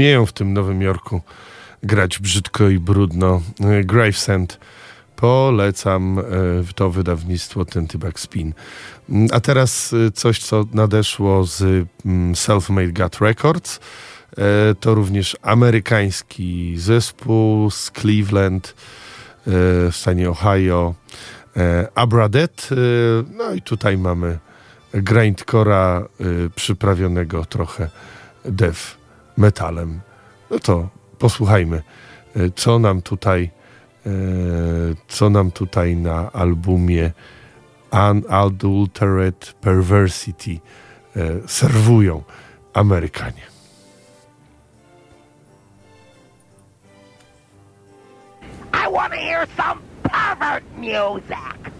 Umieją w tym Nowym Jorku grać brzydko i brudno. E, Gravesend polecam e, to wydawnictwo ten Tybak Spin. Mm, A teraz e, coś, co nadeszło z mm, Self-Made God Records. To również amerykański zespół z Cleveland w stanie Ohio. Abradet. No i tutaj mamy grindcora przyprawionego trochę death metalem. No to posłuchajmy, e, co nam tutaj e, co nam tutaj na albumie Unadulterated Perversity e, serwują Amerykanie. I want to hear some pervert music.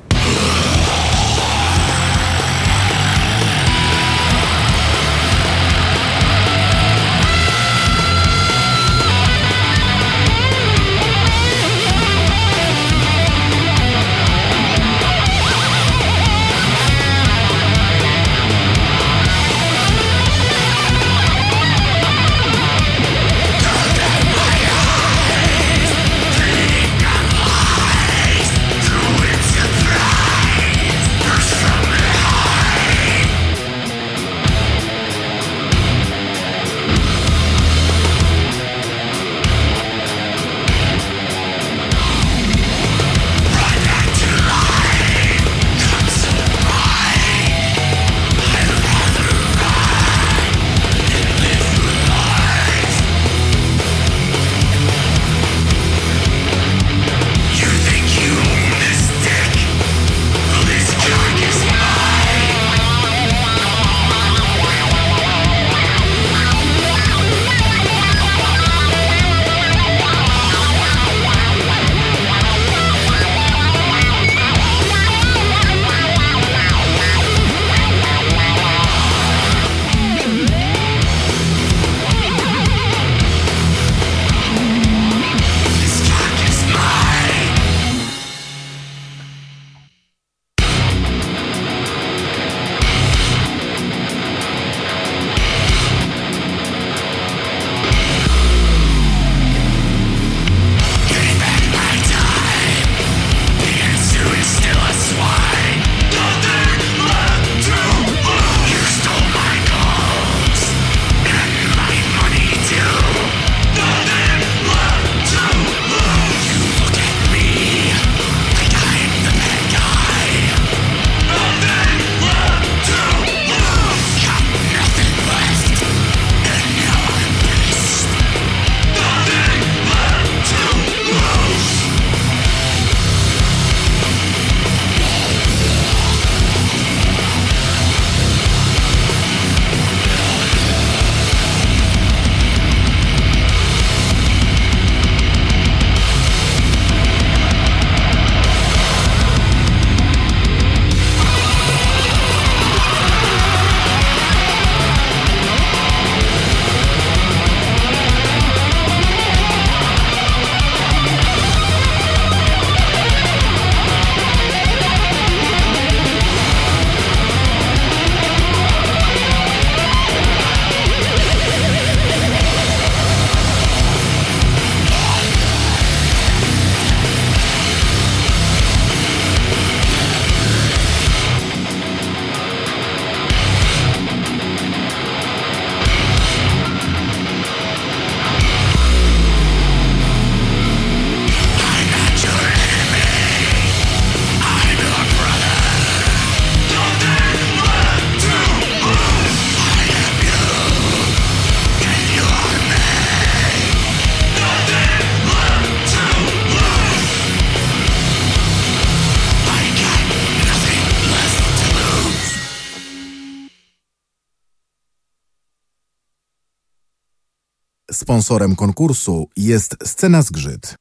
Sponsorem konkursu jest Scena Zgrzyt.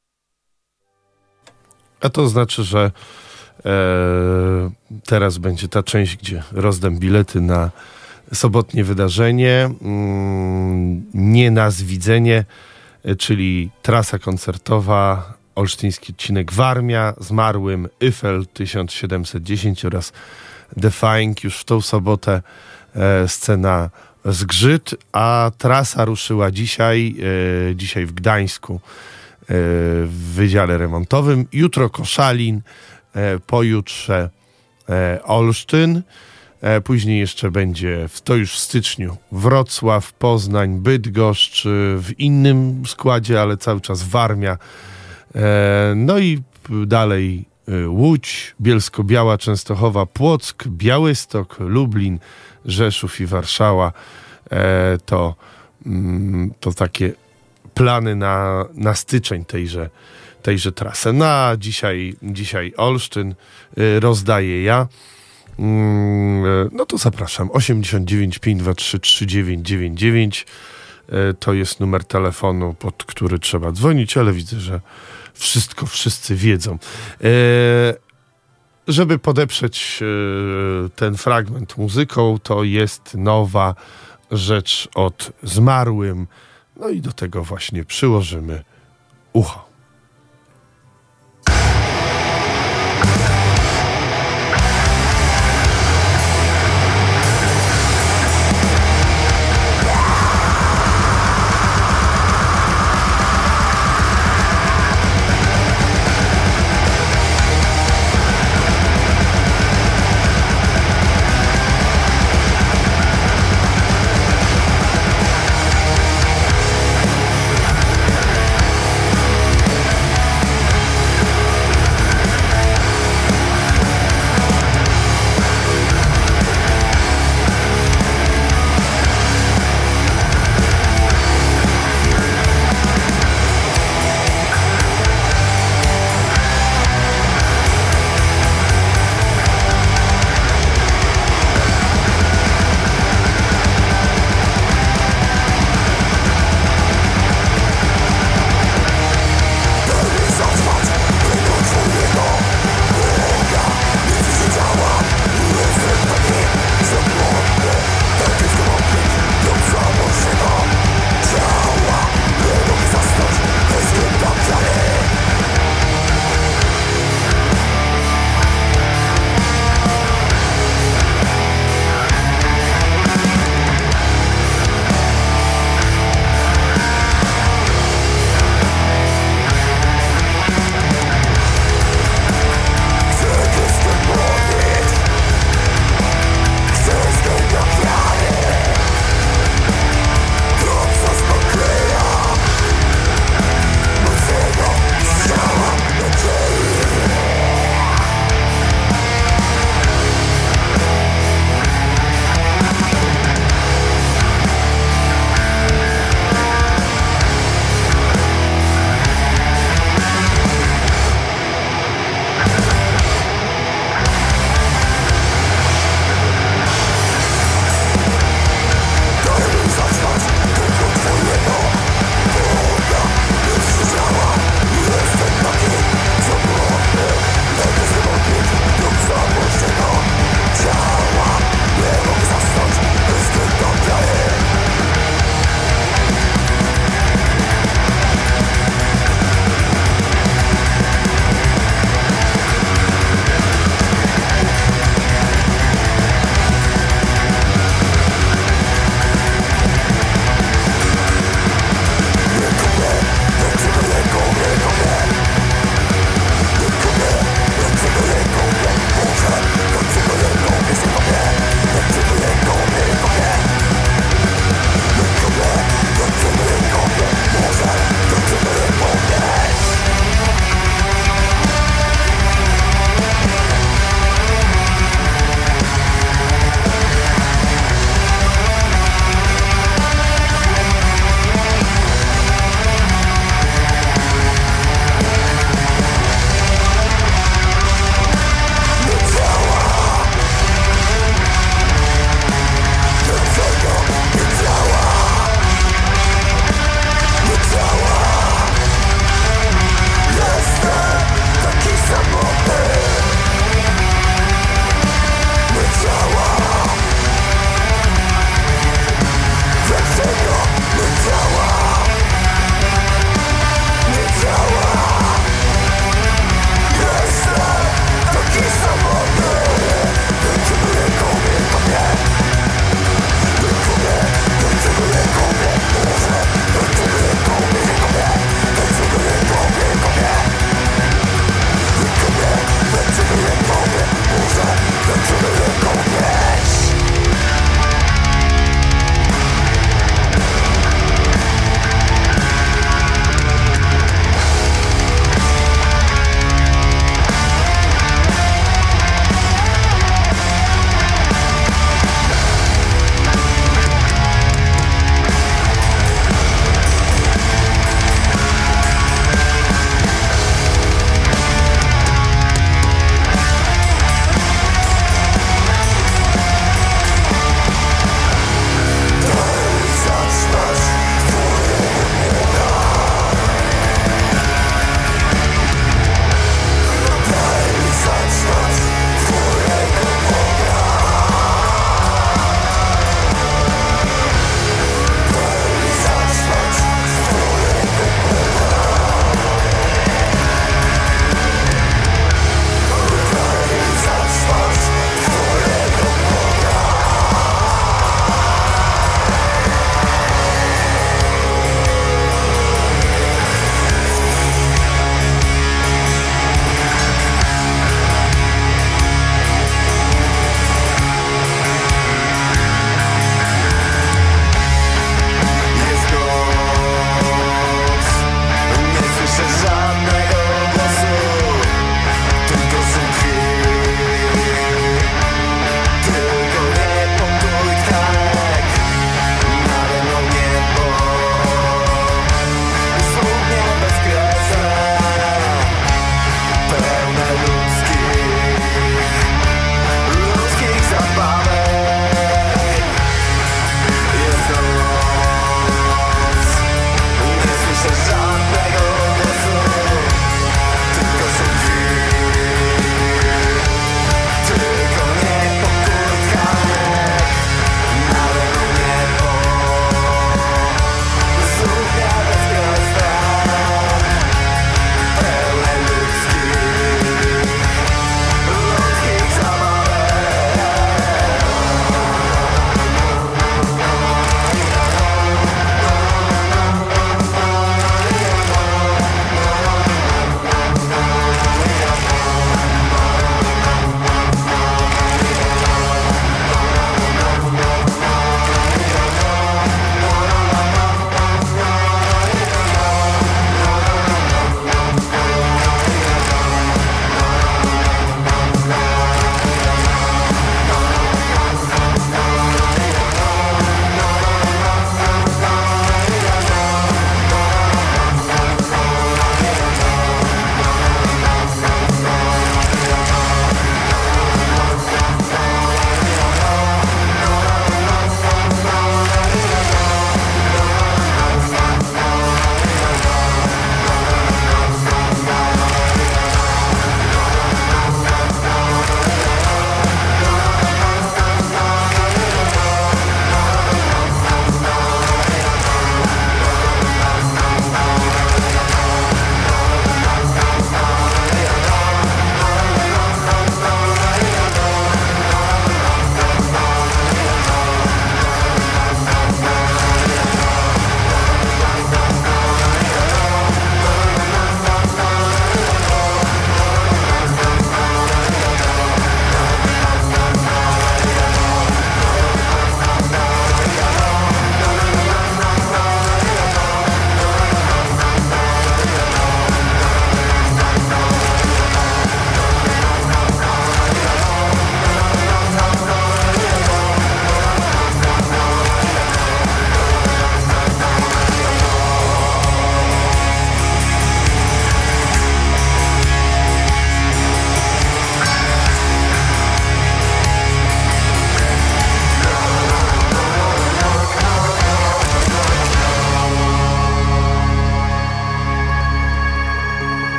A to znaczy, że e, teraz będzie ta część, gdzie rozdam bilety na sobotnie wydarzenie. Mm, nie na zwidzenie, e, czyli trasa koncertowa, olsztyński odcinek Warmia, Zmarłym, Eiffel 1710 oraz Defying już w tą sobotę e, scena zgrzyt, a trasa ruszyła dzisiaj, e, dzisiaj w Gdańsku e, w Wydziale Remontowym. Jutro Koszalin, e, pojutrze e, Olsztyn. E, Później jeszcze będzie, w, to już w styczniu, Wrocław, Poznań, Bydgoszcz e, w innym składzie, ale cały czas Warmia. No i dalej Łódź, Bielsko-Biała, Częstochowa, Płock, Białystok, Lublin, Rzeszów i Warszawa. E, To, mm, to takie plany na, na styczeń tejże, tejże trasy. Na dzisiaj, dzisiaj Olsztyn y, rozdaję ja. Mm, e, No to zapraszam. 89 523 3999 e, to jest numer telefonu, pod który trzeba dzwonić, ale widzę, że wszystko wszyscy wiedzą. E, Żeby podeprzeć e, ten fragment muzyką, to jest nowa rzecz od zmarłym. No i do tego właśnie przyłożymy ucho.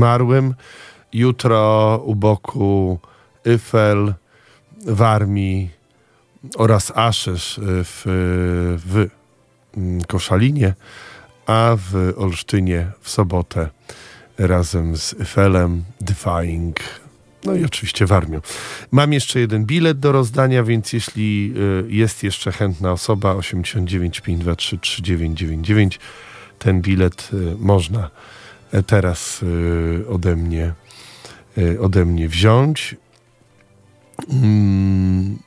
Zmarłym. Jutro u boku Eiffel, Warmii oraz Aszesz y, w, w Koszalinie, a w Olsztynie w sobotę razem z Eiffelem, Defying, no i oczywiście w. Mam jeszcze jeden bilet do rozdania, więc jeśli y, jest jeszcze chętna osoba 89 523 3999, ten bilet y, można teraz y, ode mnie y, ode mnie wziąć. Mm.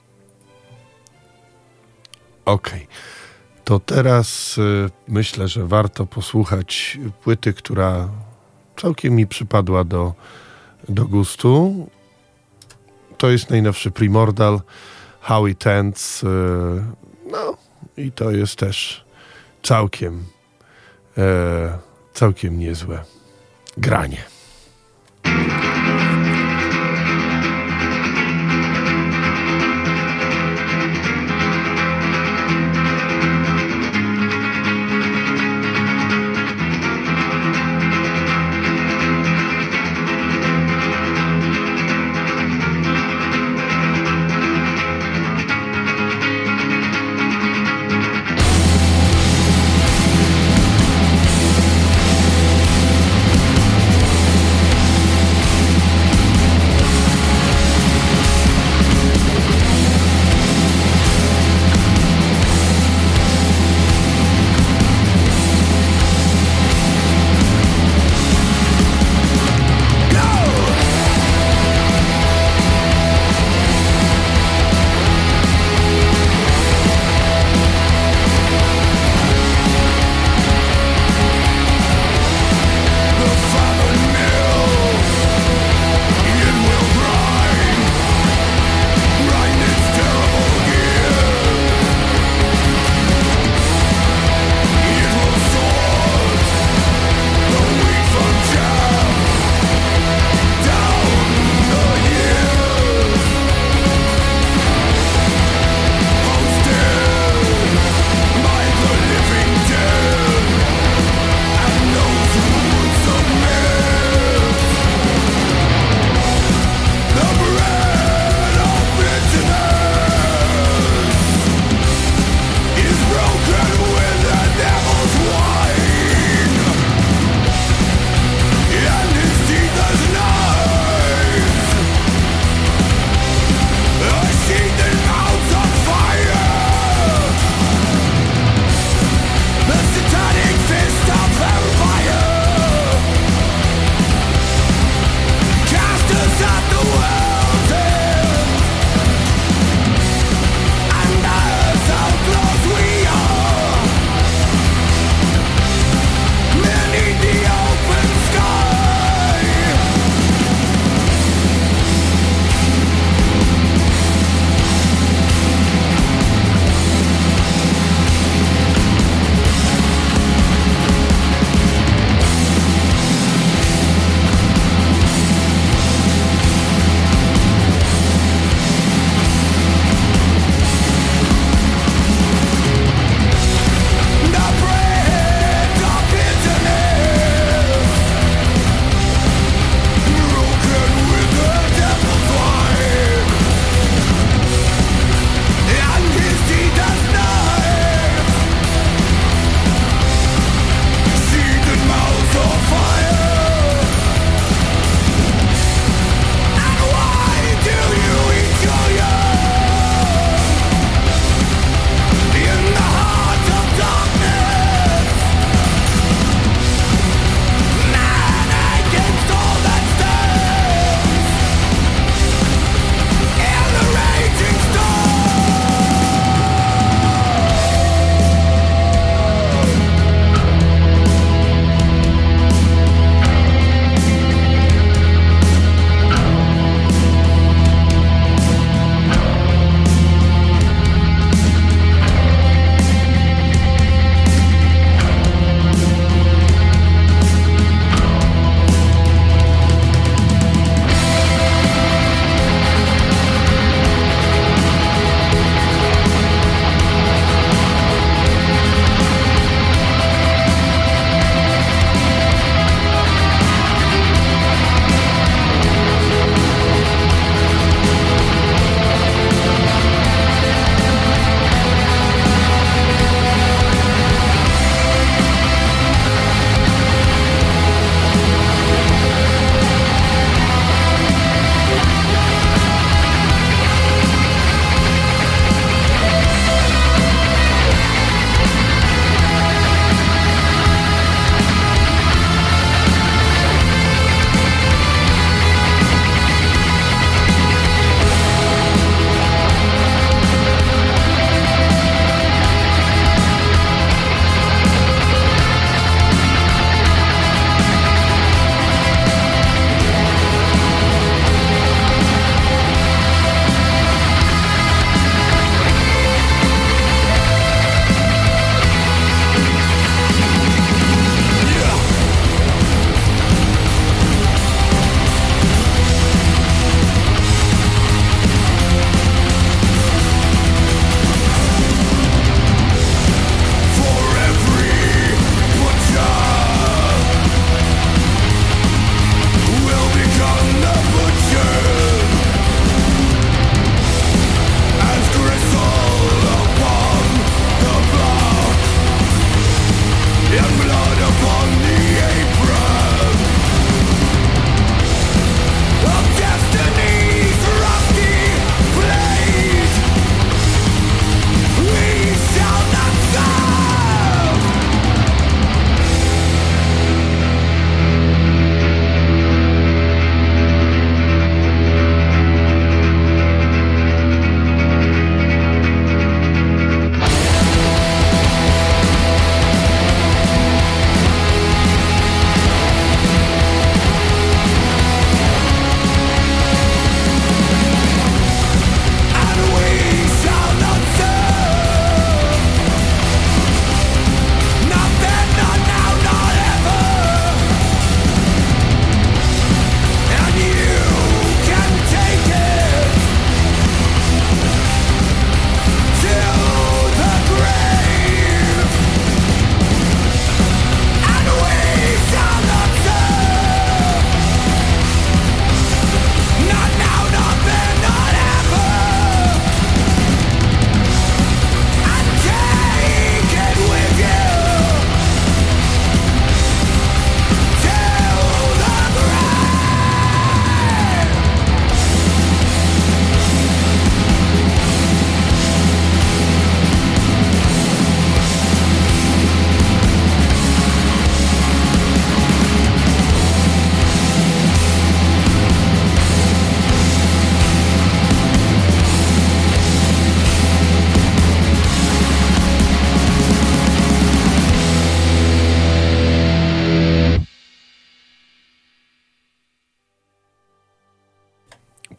Okej. To teraz y, myślę, że warto posłuchać płyty, która całkiem mi przypadła do, do gustu. To jest najnowszy Primordial, How It Ends. No i to jest też całkiem, e, całkiem niezłe granie.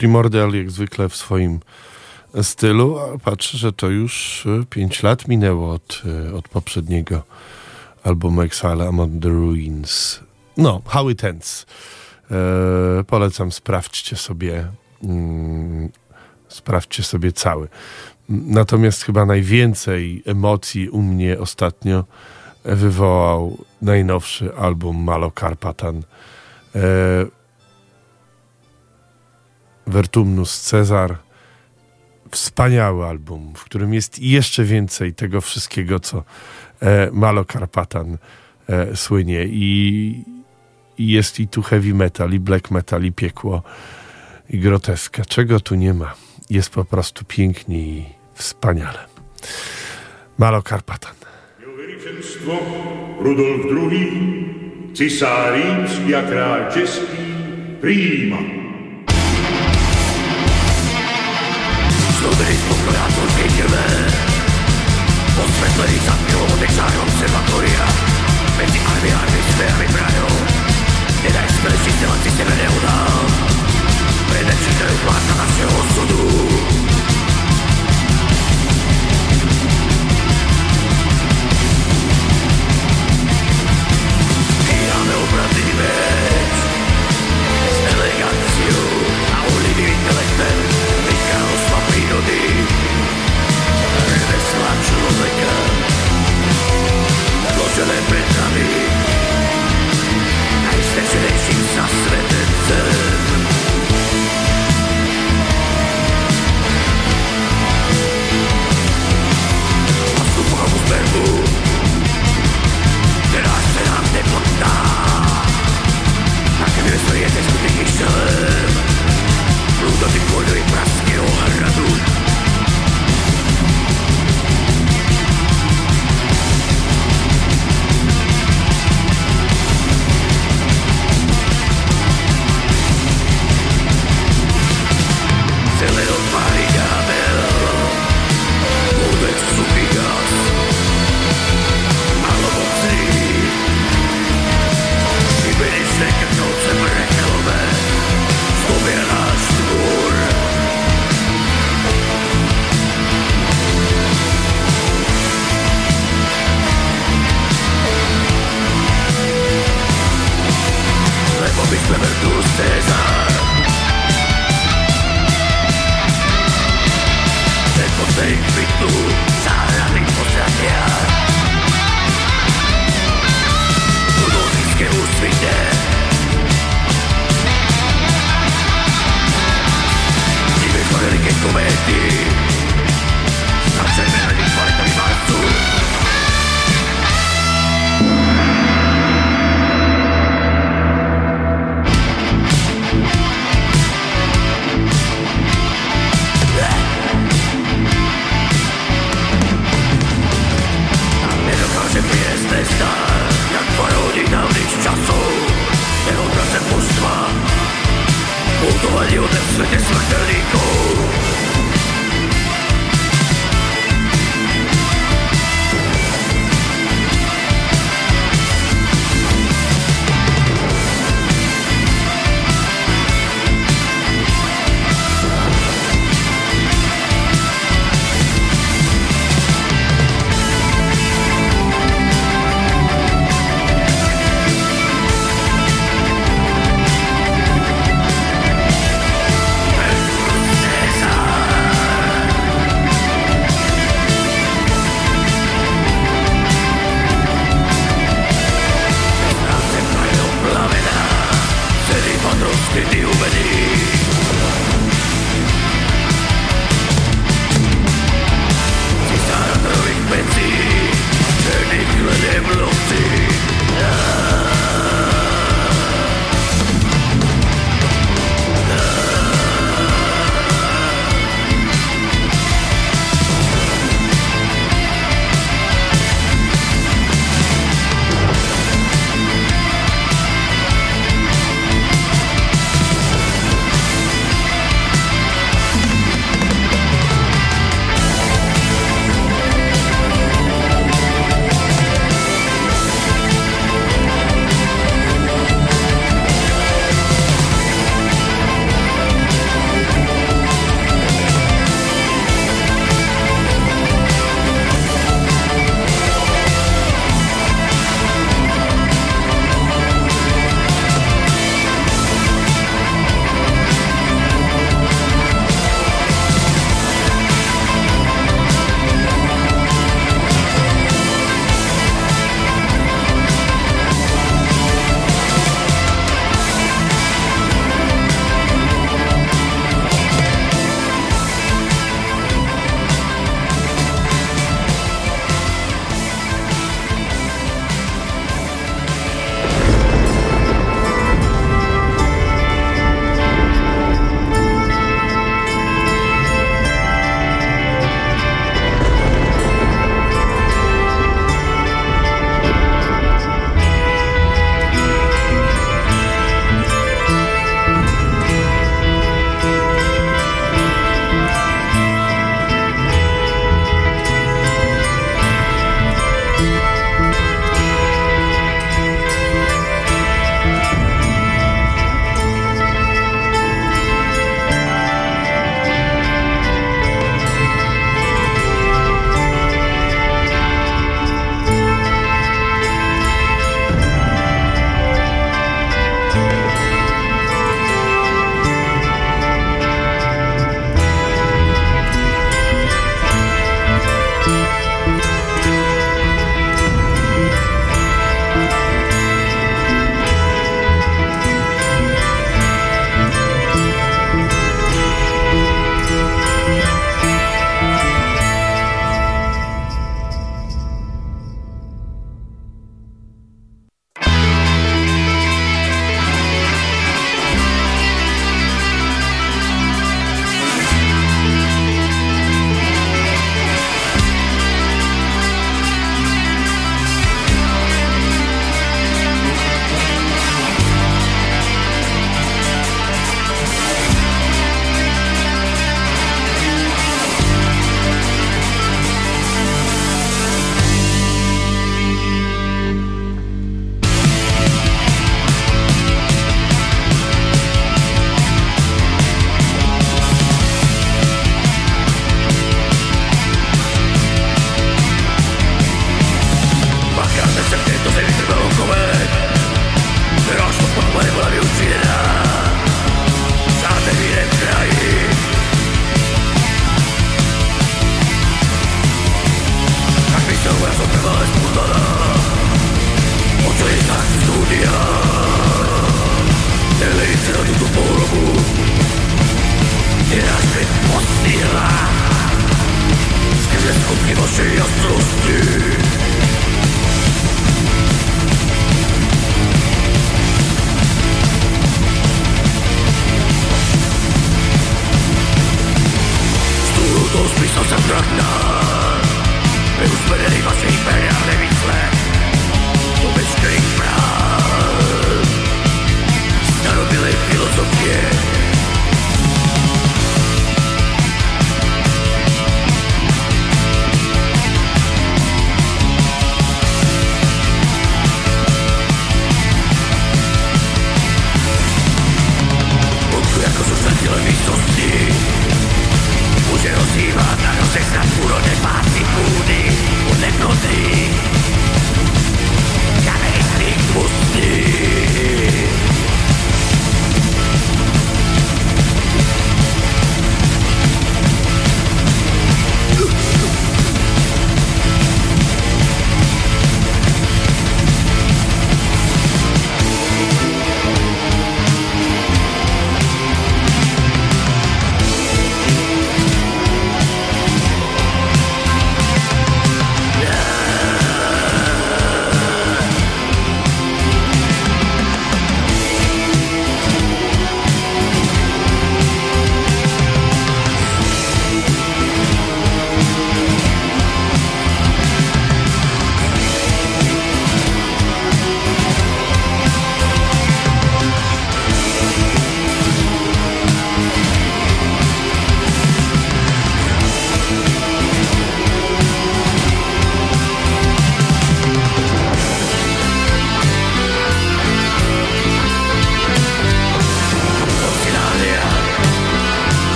Primordial jak zwykle w swoim stylu, patrzę, że to już 5 lat minęło od, e, od poprzedniego albumu Exile Among the Ruins. No, How It Ends. E, polecam, sprawdźcie sobie mm, sprawdźcie sobie cały. Natomiast chyba najwięcej emocji u mnie ostatnio wywołał najnowszy album Malo Karpatan. E, Vertumnus Cezar. Wspaniały album, w którym jest jeszcze więcej tego wszystkiego, co e, Malo Karpatan e, słynie. I, I jest i tu heavy metal, i black metal, i piekło, i groteska. Czego tu nie ma? Jest po prostu pięknie i wspaniale. Malo Karpatan. Rudolf II, cisár rímský a kráľ český, príjma. Struny współpracuj piękne Oświetlenych zamiłowanych żarą obserwatoria Między armiami, sferami branią Nie daj swej sytuacji się będę udał Będę czytał warta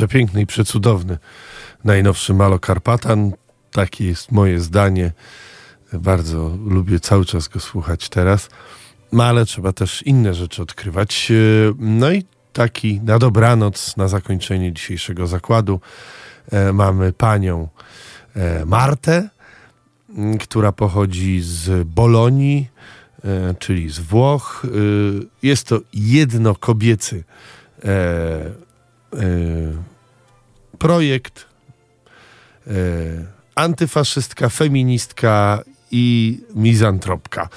Przepiękny i przecudowny. Najnowszy Malo Karpatan. Takie jest moje zdanie. Bardzo lubię cały czas go słuchać teraz. No ale trzeba też inne rzeczy odkrywać. E, No i taki na dobranoc, na zakończenie dzisiejszego zakładu e, mamy panią e, Martę, która pochodzi z Bolonii, czyli z Włoch. Jest to jednokobiecy e, e, projekt. E, antyfaszystka, feministka i mizantropka.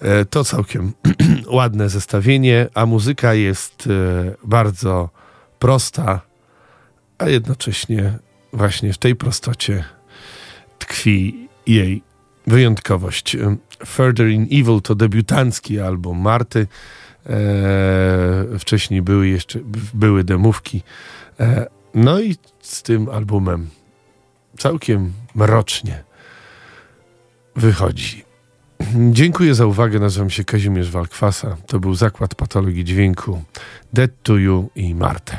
E, to całkiem ładne zestawienie, a muzyka jest e, bardzo prosta, a jednocześnie właśnie w tej prostocie tkwi jej wyjątkowość. E, Further in Evil to debiutancki album Marty. E, wcześniej były jeszcze były demówki. E, no i z tym albumem całkiem mrocznie wychodzi. Dziękuję za uwagę. Nazywam się Kazimierz Walkwasa. To był Zakład Patologii Dźwięku Dead to You i Martę.